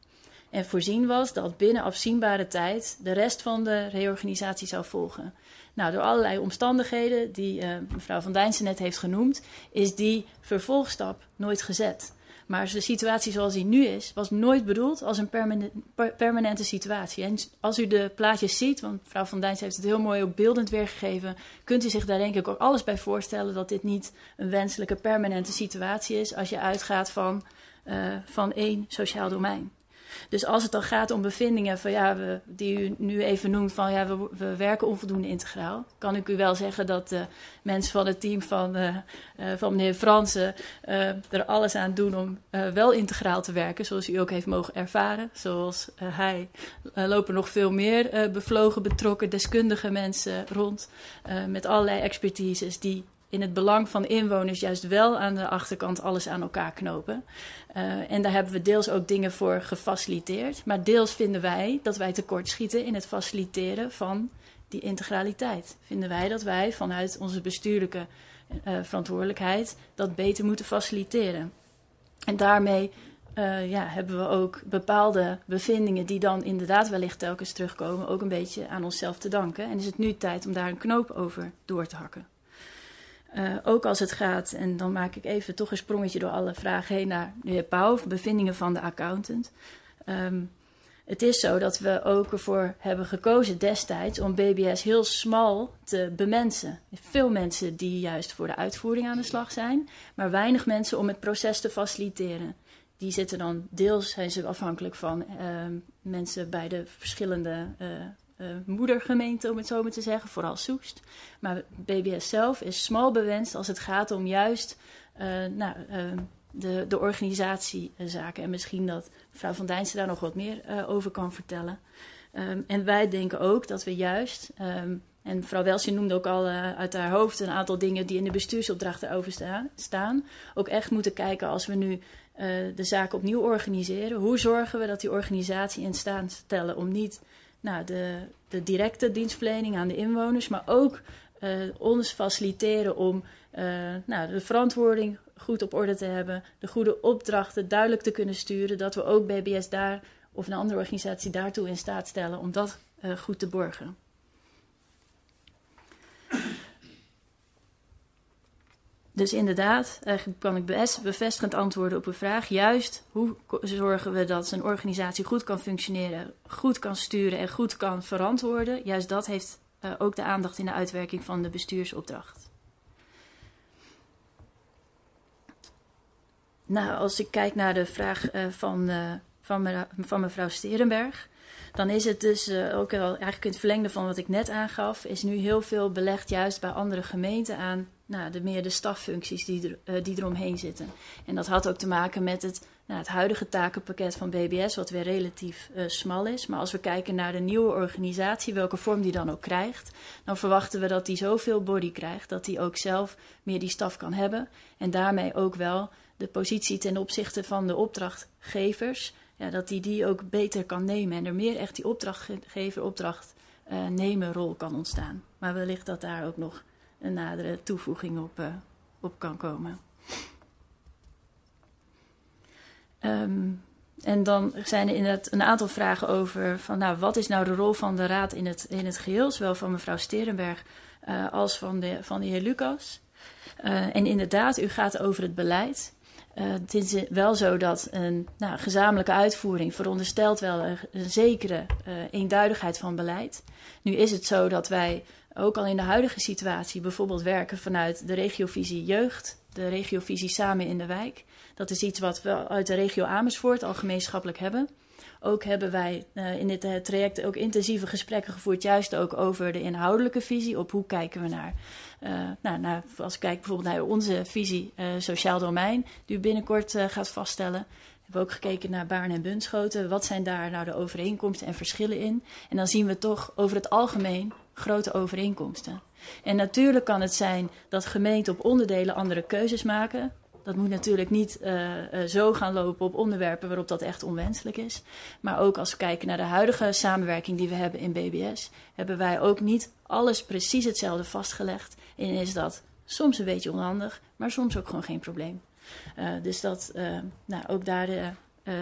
En voorzien was dat binnen afzienbare tijd de rest van de reorganisatie zou volgen. Nou, door allerlei omstandigheden die uh, mevrouw Van Dijnsen net heeft genoemd, is die vervolgstap nooit gezet. Maar de situatie zoals die nu is, was nooit bedoeld als een permanente, permanente situatie. En als u de plaatjes ziet, want mevrouw Van Dijns heeft het heel mooi ook beeldend weergegeven, kunt u zich daar denk ik ook alles bij voorstellen dat dit niet een wenselijke permanente situatie is als je uitgaat van, uh, van één sociaal domein. Dus als het dan gaat om bevindingen van, ja, we, die u nu even noemt van ja, we, we, werken onvoldoende integraal, kan ik u wel zeggen dat de mensen van het team van, uh, uh, van meneer Fransen uh, er alles aan doen om wel integraal te werken, zoals u ook heeft mogen ervaren. Zoals hij lopen nog veel meer bevlogen, betrokken, deskundige mensen rond met allerlei expertises die in het belang van inwoners juist wel aan de achterkant alles aan elkaar knopen. Uh, en daar hebben we deels ook dingen voor gefaciliteerd. Maar deels vinden wij dat wij tekortschieten in het faciliteren van die integraliteit. Vinden wij dat wij vanuit onze bestuurlijke uh, verantwoordelijkheid dat beter moeten faciliteren. En daarmee uh, ja, hebben we ook bepaalde bevindingen die dan inderdaad wellicht telkens terugkomen, ook een beetje aan onszelf te danken. En is het nu tijd om daar een knoop over door te hakken. Uh, ook als het gaat, en dan maak ik even toch een sprongetje door alle vragen heen naar de heer Pauw, bevindingen van de accountant. Um, het is zo dat we ook ervoor hebben gekozen destijds om BBS heel smal te bemensen. Veel mensen die juist voor de uitvoering aan de slag zijn, maar weinig mensen om het proces te faciliteren. Die zitten dan deels, zijn ze afhankelijk van uh, mensen bij de verschillende uh, uh, moedergemeente, om het zo maar te zeggen, vooral Soest. Maar BBS zelf is smal bewenst als het gaat om juist uh, nou, uh, de, de organisatiezaken. En misschien dat mevrouw Van Dijnsen daar nog wat meer over kan vertellen. Um, en wij denken ook dat we juist, um, en mevrouw Welsje noemde ook al uit haar hoofd een aantal dingen die in de bestuursopdrachten over staan, staan ook echt moeten kijken als we nu de zaken opnieuw organiseren. Hoe zorgen we dat die organisatie in staat stellen om niet nou, de, de directe dienstverlening aan de inwoners, maar ook uh, ons faciliteren om uh, nou, de verantwoording goed op orde te hebben, de goede opdrachten duidelijk te kunnen sturen, dat we ook BBS daar of een andere organisatie daartoe in staat stellen om dat uh, goed te borgen. Dus inderdaad, eigenlijk kan ik best bevestigend antwoorden op uw vraag. Juist, hoe zorgen we dat een organisatie goed kan functioneren, goed kan sturen en goed kan verantwoorden? Juist dat heeft uh, ook de aandacht in de uitwerking van de bestuursopdracht. Nou, als ik kijk naar de vraag uh, van, uh, van, me, van mevrouw Sterenberg, dan is het dus ook wel eigenlijk in het verlengde van wat ik net aangaf, is nu heel veel belegd juist bij andere gemeenten aan nou, de meer de staffuncties die, er, uh, die eromheen zitten. En dat had ook te maken met het, nou, het huidige takenpakket van BBS, wat weer relatief uh, smal is. Maar als we kijken naar de nieuwe organisatie, welke vorm die dan ook krijgt, dan verwachten we dat die zoveel body krijgt, dat die ook zelf meer die staf kan hebben. En daarmee ook wel de positie ten opzichte van de opdrachtgevers, ja, dat die die ook beter kan nemen. En er meer echt die opdrachtgever, opdracht uh, nemen rol kan ontstaan. Maar wellicht dat daar ook nog een nadere toevoeging op, uh, op kan komen. Um, en dan zijn er inderdaad een aantal vragen over van, nou, wat is nou de rol van de raad in het, in het geheel, zowel van mevrouw Sterenberg uh, als van de, van de heer Lucas. Uh, en inderdaad, u gaat over het beleid. Het is wel zo dat een nou, gezamenlijke uitvoering veronderstelt wel een, een zekere eenduidigheid van beleid. Nu is het zo dat wij ook al in de huidige situatie bijvoorbeeld werken vanuit de regiovisie jeugd, de regiovisie samen in de wijk. Dat is iets wat we uit de regio Amersfoort al gemeenschappelijk hebben. Ook hebben wij uh, in dit uh, traject ook intensieve gesprekken gevoerd, juist ook over de inhoudelijke visie, op hoe kijken we naar, uh, nou, als ik kijk bijvoorbeeld naar onze visie sociaal domein, die u binnenkort gaat vaststellen. Hebben ook gekeken naar Baarn en Bunschoten. Wat zijn daar nou de overeenkomsten en verschillen in? En dan zien we toch over het algemeen grote overeenkomsten. En natuurlijk kan het zijn dat gemeenten op onderdelen andere keuzes maken. Dat moet natuurlijk niet uh, uh, zo gaan lopen op onderwerpen waarop dat echt onwenselijk is. Maar ook als we kijken naar de huidige samenwerking die we hebben in BBS, hebben wij ook niet alles precies hetzelfde vastgelegd. En is dat soms een beetje onhandig, maar soms ook gewoon geen probleem. Uh, dus dat, nou, ook daar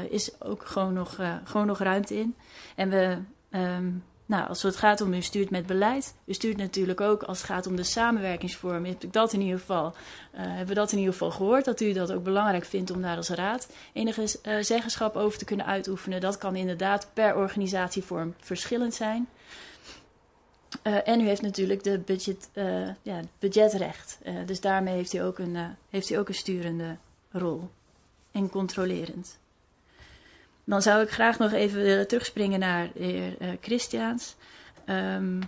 is ook gewoon nog, gewoon nog ruimte in. En we. Um, nou, als het gaat om u stuurt met beleid, u stuurt natuurlijk ook als het gaat om de samenwerkingsvorm. Heb dat in ieder geval, hebben we dat in ieder geval gehoord, dat u dat ook belangrijk vindt om daar als raad enige zeggenschap over te kunnen uitoefenen. Dat kan inderdaad per organisatievorm verschillend zijn. Uh, en u heeft natuurlijk de budget, ja, budgetrecht. dus daarmee heeft u, ook een, heeft u ook een sturende rol en controlerend. Dan zou ik graag nog even willen terugspringen naar de heer Christiaans. Um,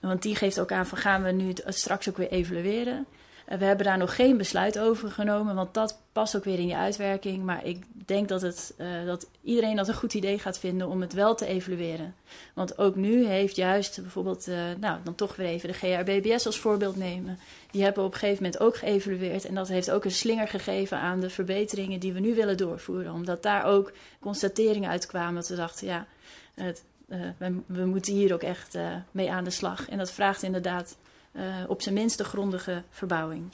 want die geeft ook aan van gaan we nu het straks ook weer evalueren. We hebben daar nog geen besluit over genomen, want dat past ook weer in die uitwerking. Maar ik denk dat, het, uh, dat iedereen dat een goed idee gaat vinden om het wel te evalueren. Want ook nu heeft juist bijvoorbeeld, uh, nou dan toch weer even de GRBBS als voorbeeld nemen. Die hebben op een gegeven moment ook geëvalueerd. En dat heeft ook een slinger gegeven aan de verbeteringen die we nu willen doorvoeren. Omdat daar ook constateringen uitkwamen dat we dachten, ja, het, uh, we, we, moeten hier ook echt mee aan de slag. En dat vraagt inderdaad uh, op zijn minst de grondige verbouwing.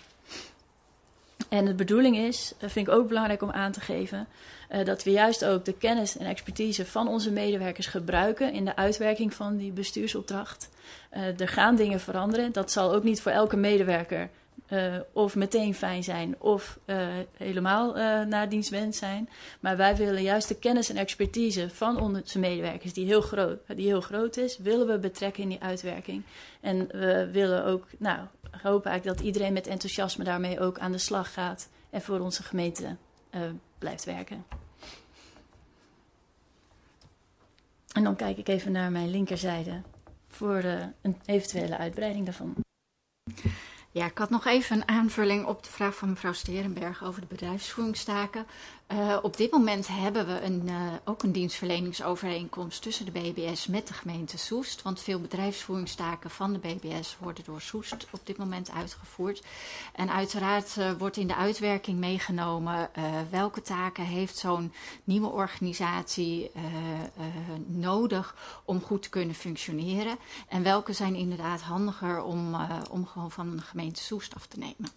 En de bedoeling is, dat vind ik ook belangrijk om aan te geven, uh, dat we juist ook de kennis en expertise van onze medewerkers gebruiken in de uitwerking van die bestuursopdracht. Er gaan dingen veranderen. Dat zal ook niet voor elke medewerker uh, of meteen fijn zijn of uh, helemaal uh, naar dienstwens zijn. Maar wij willen juist de kennis en expertise van onze medewerkers, die heel, groot, die heel groot is, willen we betrekken in die uitwerking. En we willen ook, nou, hopen eigenlijk dat iedereen met enthousiasme daarmee ook aan de slag gaat en voor onze gemeente blijft werken. En dan kijk ik even naar mijn linkerzijde voor een eventuele uitbreiding daarvan. Ja, ik had nog even een aanvulling op de vraag van mevrouw Sterenberg over de bedrijfsvoeringstaken. Uh, op dit moment hebben we een, uh, ook een dienstverleningsovereenkomst tussen de BBS met de gemeente Soest. Want veel bedrijfsvoeringstaken van de BBS worden door Soest op dit moment uitgevoerd. En uiteraard uh, wordt in de uitwerking meegenomen welke taken heeft zo'n nieuwe organisatie nodig om goed te kunnen functioneren. En welke zijn inderdaad handiger om, om gewoon van de gemeente Soest af te nemen.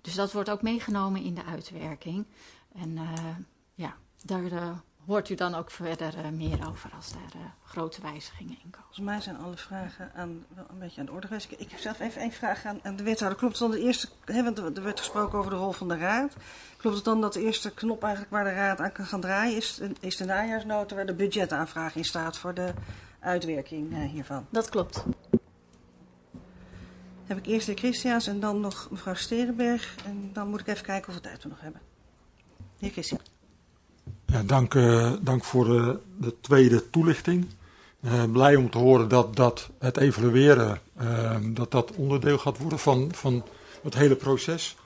Dus dat wordt ook meegenomen in de uitwerking. En uh, ja, daar uh, hoort u dan ook verder uh, meer over als daar grote wijzigingen in komen. Volgens mij zijn alle vragen aan, wel een beetje aan de orde geweest. Ik heb zelf even één vraag aan, aan de wethouder. Klopt het dan de eerste, hè, want er werd gesproken over de rol van de raad. Klopt het dan dat de eerste knop eigenlijk waar de raad aan kan gaan draaien is, is de najaarsnota waar de budgetaanvraag in staat voor de uitwerking hiervan? Dat klopt. Heb ik eerst de Christiaans en dan nog mevrouw Sterenberg. En dan moet ik even kijken of we tijd we nog hebben. Ja, dank, uh, dank voor de, de tweede toelichting. Uh, blij om te horen dat, dat het evalueren uh, dat dat onderdeel gaat worden van, van het hele proces.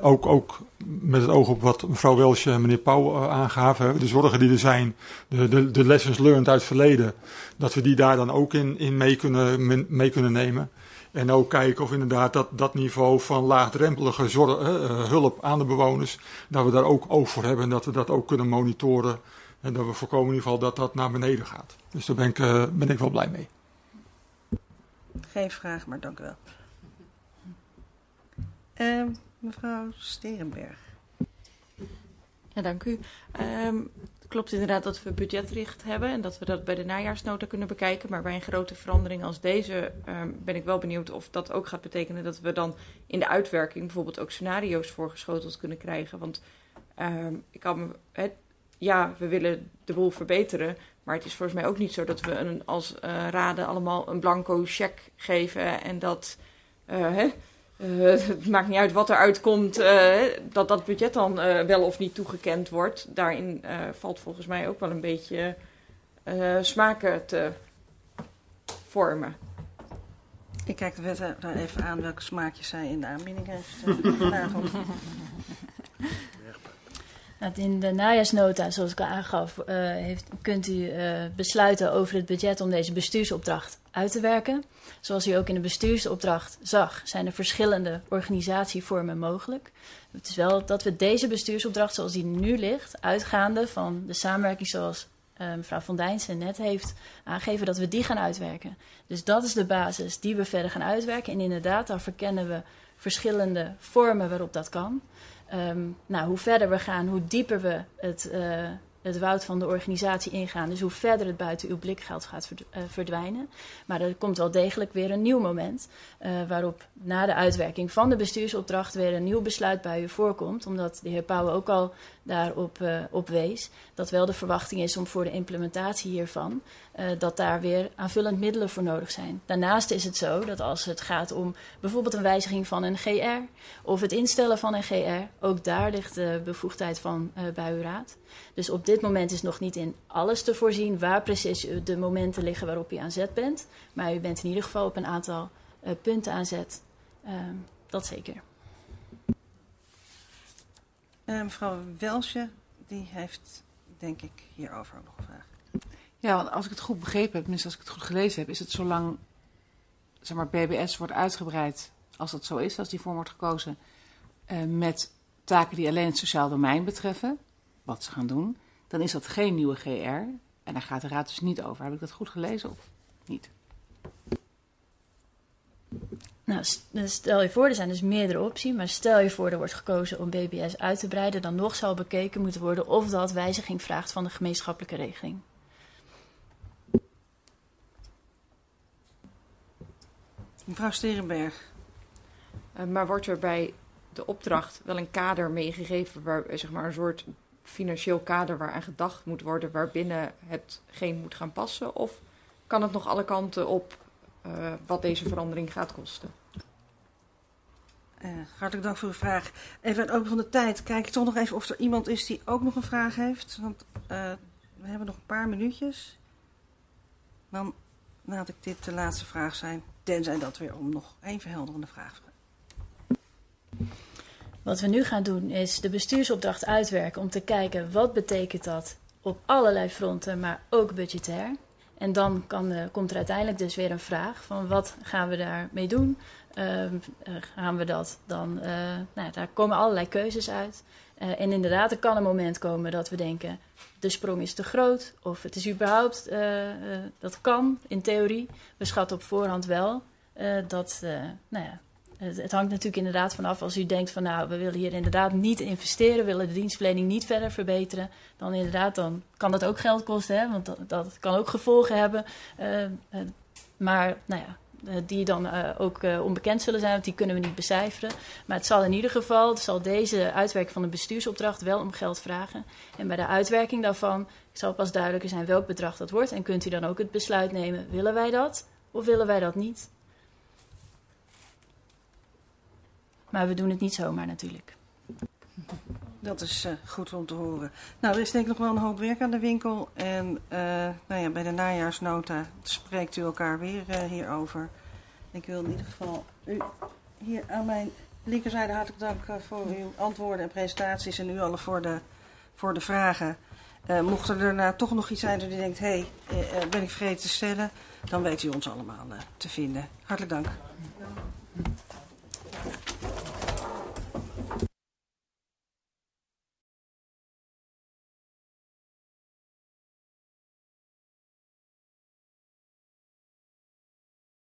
ook, ook met het oog op wat mevrouw Welsje en meneer Pauw aangaven. De zorgen die er zijn, de, de, de lessons learned uit het verleden. Dat we die daar dan ook in, in mee, kunnen, mee kunnen nemen. En ook kijken of inderdaad dat, dat niveau van laagdrempelige zorg, uh, hulp aan de bewoners, dat we daar ook oog voor hebben en dat we dat ook kunnen monitoren. En dat we voorkomen in ieder geval dat dat naar beneden gaat. Dus daar ben ik, uh, ben ik wel blij mee. Geen vraag, maar dank u wel. Uh, mevrouw Sterenberg. Ja, dank u. Um, klopt inderdaad dat we budgetricht hebben en dat we dat bij de najaarsnota kunnen bekijken. Maar bij een grote verandering als deze um, ben ik wel benieuwd of dat ook gaat betekenen dat we dan in de uitwerking bijvoorbeeld ook scenario's voorgeschoteld kunnen krijgen. Want um, ik kan ja, we willen de boel verbeteren. Maar het is volgens mij ook niet zo dat we een, als uh, raden allemaal een blanco cheque geven en dat. Hè, Uh, [laughs] het maakt niet uit wat er uitkomt, uh, dat dat budget dan uh, wel of niet toegekend wordt. Daarin valt volgens mij ook wel een beetje smaken te vormen. Ik kijk de wethouder even aan welke smaakjes zij in de aanbieding heeft [laughs] in de najaarsnota, zoals ik al aangaf, uh, heeft, kunt u uh, besluiten over het budget om deze bestuursopdracht uit te werken. Zoals u ook in de bestuursopdracht zag, zijn er verschillende organisatievormen mogelijk. Het is wel dat we deze bestuursopdracht zoals die nu ligt, uitgaande van de samenwerking zoals uh, mevrouw Van Dijnsen net heeft aangegeven, dat we die gaan uitwerken. Dus dat is de basis die we verder gaan uitwerken. En inderdaad, daar verkennen we verschillende vormen waarop dat kan. Um, nou, hoe verder we gaan, hoe dieper we het, uh, het woud van de organisatie ingaan. Dus hoe verder het buiten uw blikgeld gaat uh, verdwijnen. Maar er komt wel degelijk weer een nieuw moment. Uh, waarop na de uitwerking van de bestuursopdracht weer een nieuw besluit bij u voorkomt. Omdat de heer Pauwen ook al daarop uh, op wees. Dat wel de verwachting is om voor de implementatie hiervan. dat daar weer aanvullend middelen voor nodig zijn. Daarnaast is het zo dat als het gaat om bijvoorbeeld een wijziging van een GR. Of het instellen van een GR. Ook daar ligt de bevoegdheid van bij uw raad. Dus op dit moment is nog niet in alles te voorzien waar precies de momenten liggen waarop u aan zet bent. Maar u bent in ieder geval op een aantal uh, punten aan zet. Uh, dat zeker. Uh, mevrouw Welsje, die heeft denk ik hierover ook nog een vraag. Ja, want als ik het goed begrepen heb, tenminste als ik het goed gelezen heb, is het zolang zeg maar, BBS wordt uitgebreid, als dat zo is, als die vorm wordt gekozen, uh, met taken die alleen het sociaal domein betreffen, wat ze gaan doen, dan is dat geen nieuwe GR. En daar gaat de raad dus niet over. Heb ik dat goed gelezen of niet? Nou, stel je voor, er zijn dus meerdere opties, maar stel je voor er wordt gekozen om BBS uit te breiden, dan nog zal bekeken moeten worden of dat wijziging vraagt van de gemeenschappelijke regeling. Mevrouw Sterenberg. Uh, maar wordt er bij de opdracht wel een kader meegegeven, waar, zeg maar een soort financieel kader waaraan gedacht moet worden waarbinnen het geen moet gaan passen? Of kan het nog alle kanten op uh, wat deze verandering gaat kosten? Uh, hartelijk dank voor uw vraag. Even aan het open van de tijd kijk ik toch nog even of er iemand is die ook nog een vraag heeft. Want uh, we hebben nog een paar minuutjes. Dan laat ik dit de laatste vraag zijn. Tenzij dat weer om nog één verhelderende vraag wat we nu gaan doen is de bestuursopdracht uitwerken om te kijken wat betekent dat op allerlei fronten, maar ook budgetair. En dan kan, uh, komt er uiteindelijk dus weer een vraag van wat gaan we daarmee doen? Uh, uh, gaan we dat dan, nou, daar komen allerlei keuzes uit. en inderdaad, er kan een moment komen dat we denken, de sprong is te groot. Of het is überhaupt, dat kan in theorie. We schatten op voorhand wel dat, nou ja, het, hangt natuurlijk inderdaad vanaf als u denkt van nou, we willen hier inderdaad niet investeren, willen de dienstverlening niet verder verbeteren, dan inderdaad, dan kan dat ook geld kosten, hè, want dat, kan ook gevolgen hebben. Uh, uh, maar nou ja, die dan ook onbekend zullen zijn, want die kunnen we niet becijferen. Maar het zal in ieder geval, het zal deze uitwerking van de bestuursopdracht wel om geld vragen. En bij de uitwerking daarvan zal pas duidelijker zijn welk bedrag dat wordt. En kunt u dan ook het besluit nemen, willen wij dat of willen wij dat niet? Maar we doen het niet zomaar natuurlijk. Dat is uh, goed om te horen. Nou, er is denk ik nog wel een hoop werk aan de winkel. En uh, nou ja, bij de najaarsnota spreekt u elkaar weer uh, hierover. Ik wil in ieder geval u hier aan mijn linkerzijde hartelijk dank voor uw antwoorden en presentaties. En u alle voor de, voor de vragen. mocht er daarna toch nog iets zijn dat u denkt, hé, hey, ben ik vergeten te stellen, dan weet u ons allemaal te vinden. Hartelijk dank.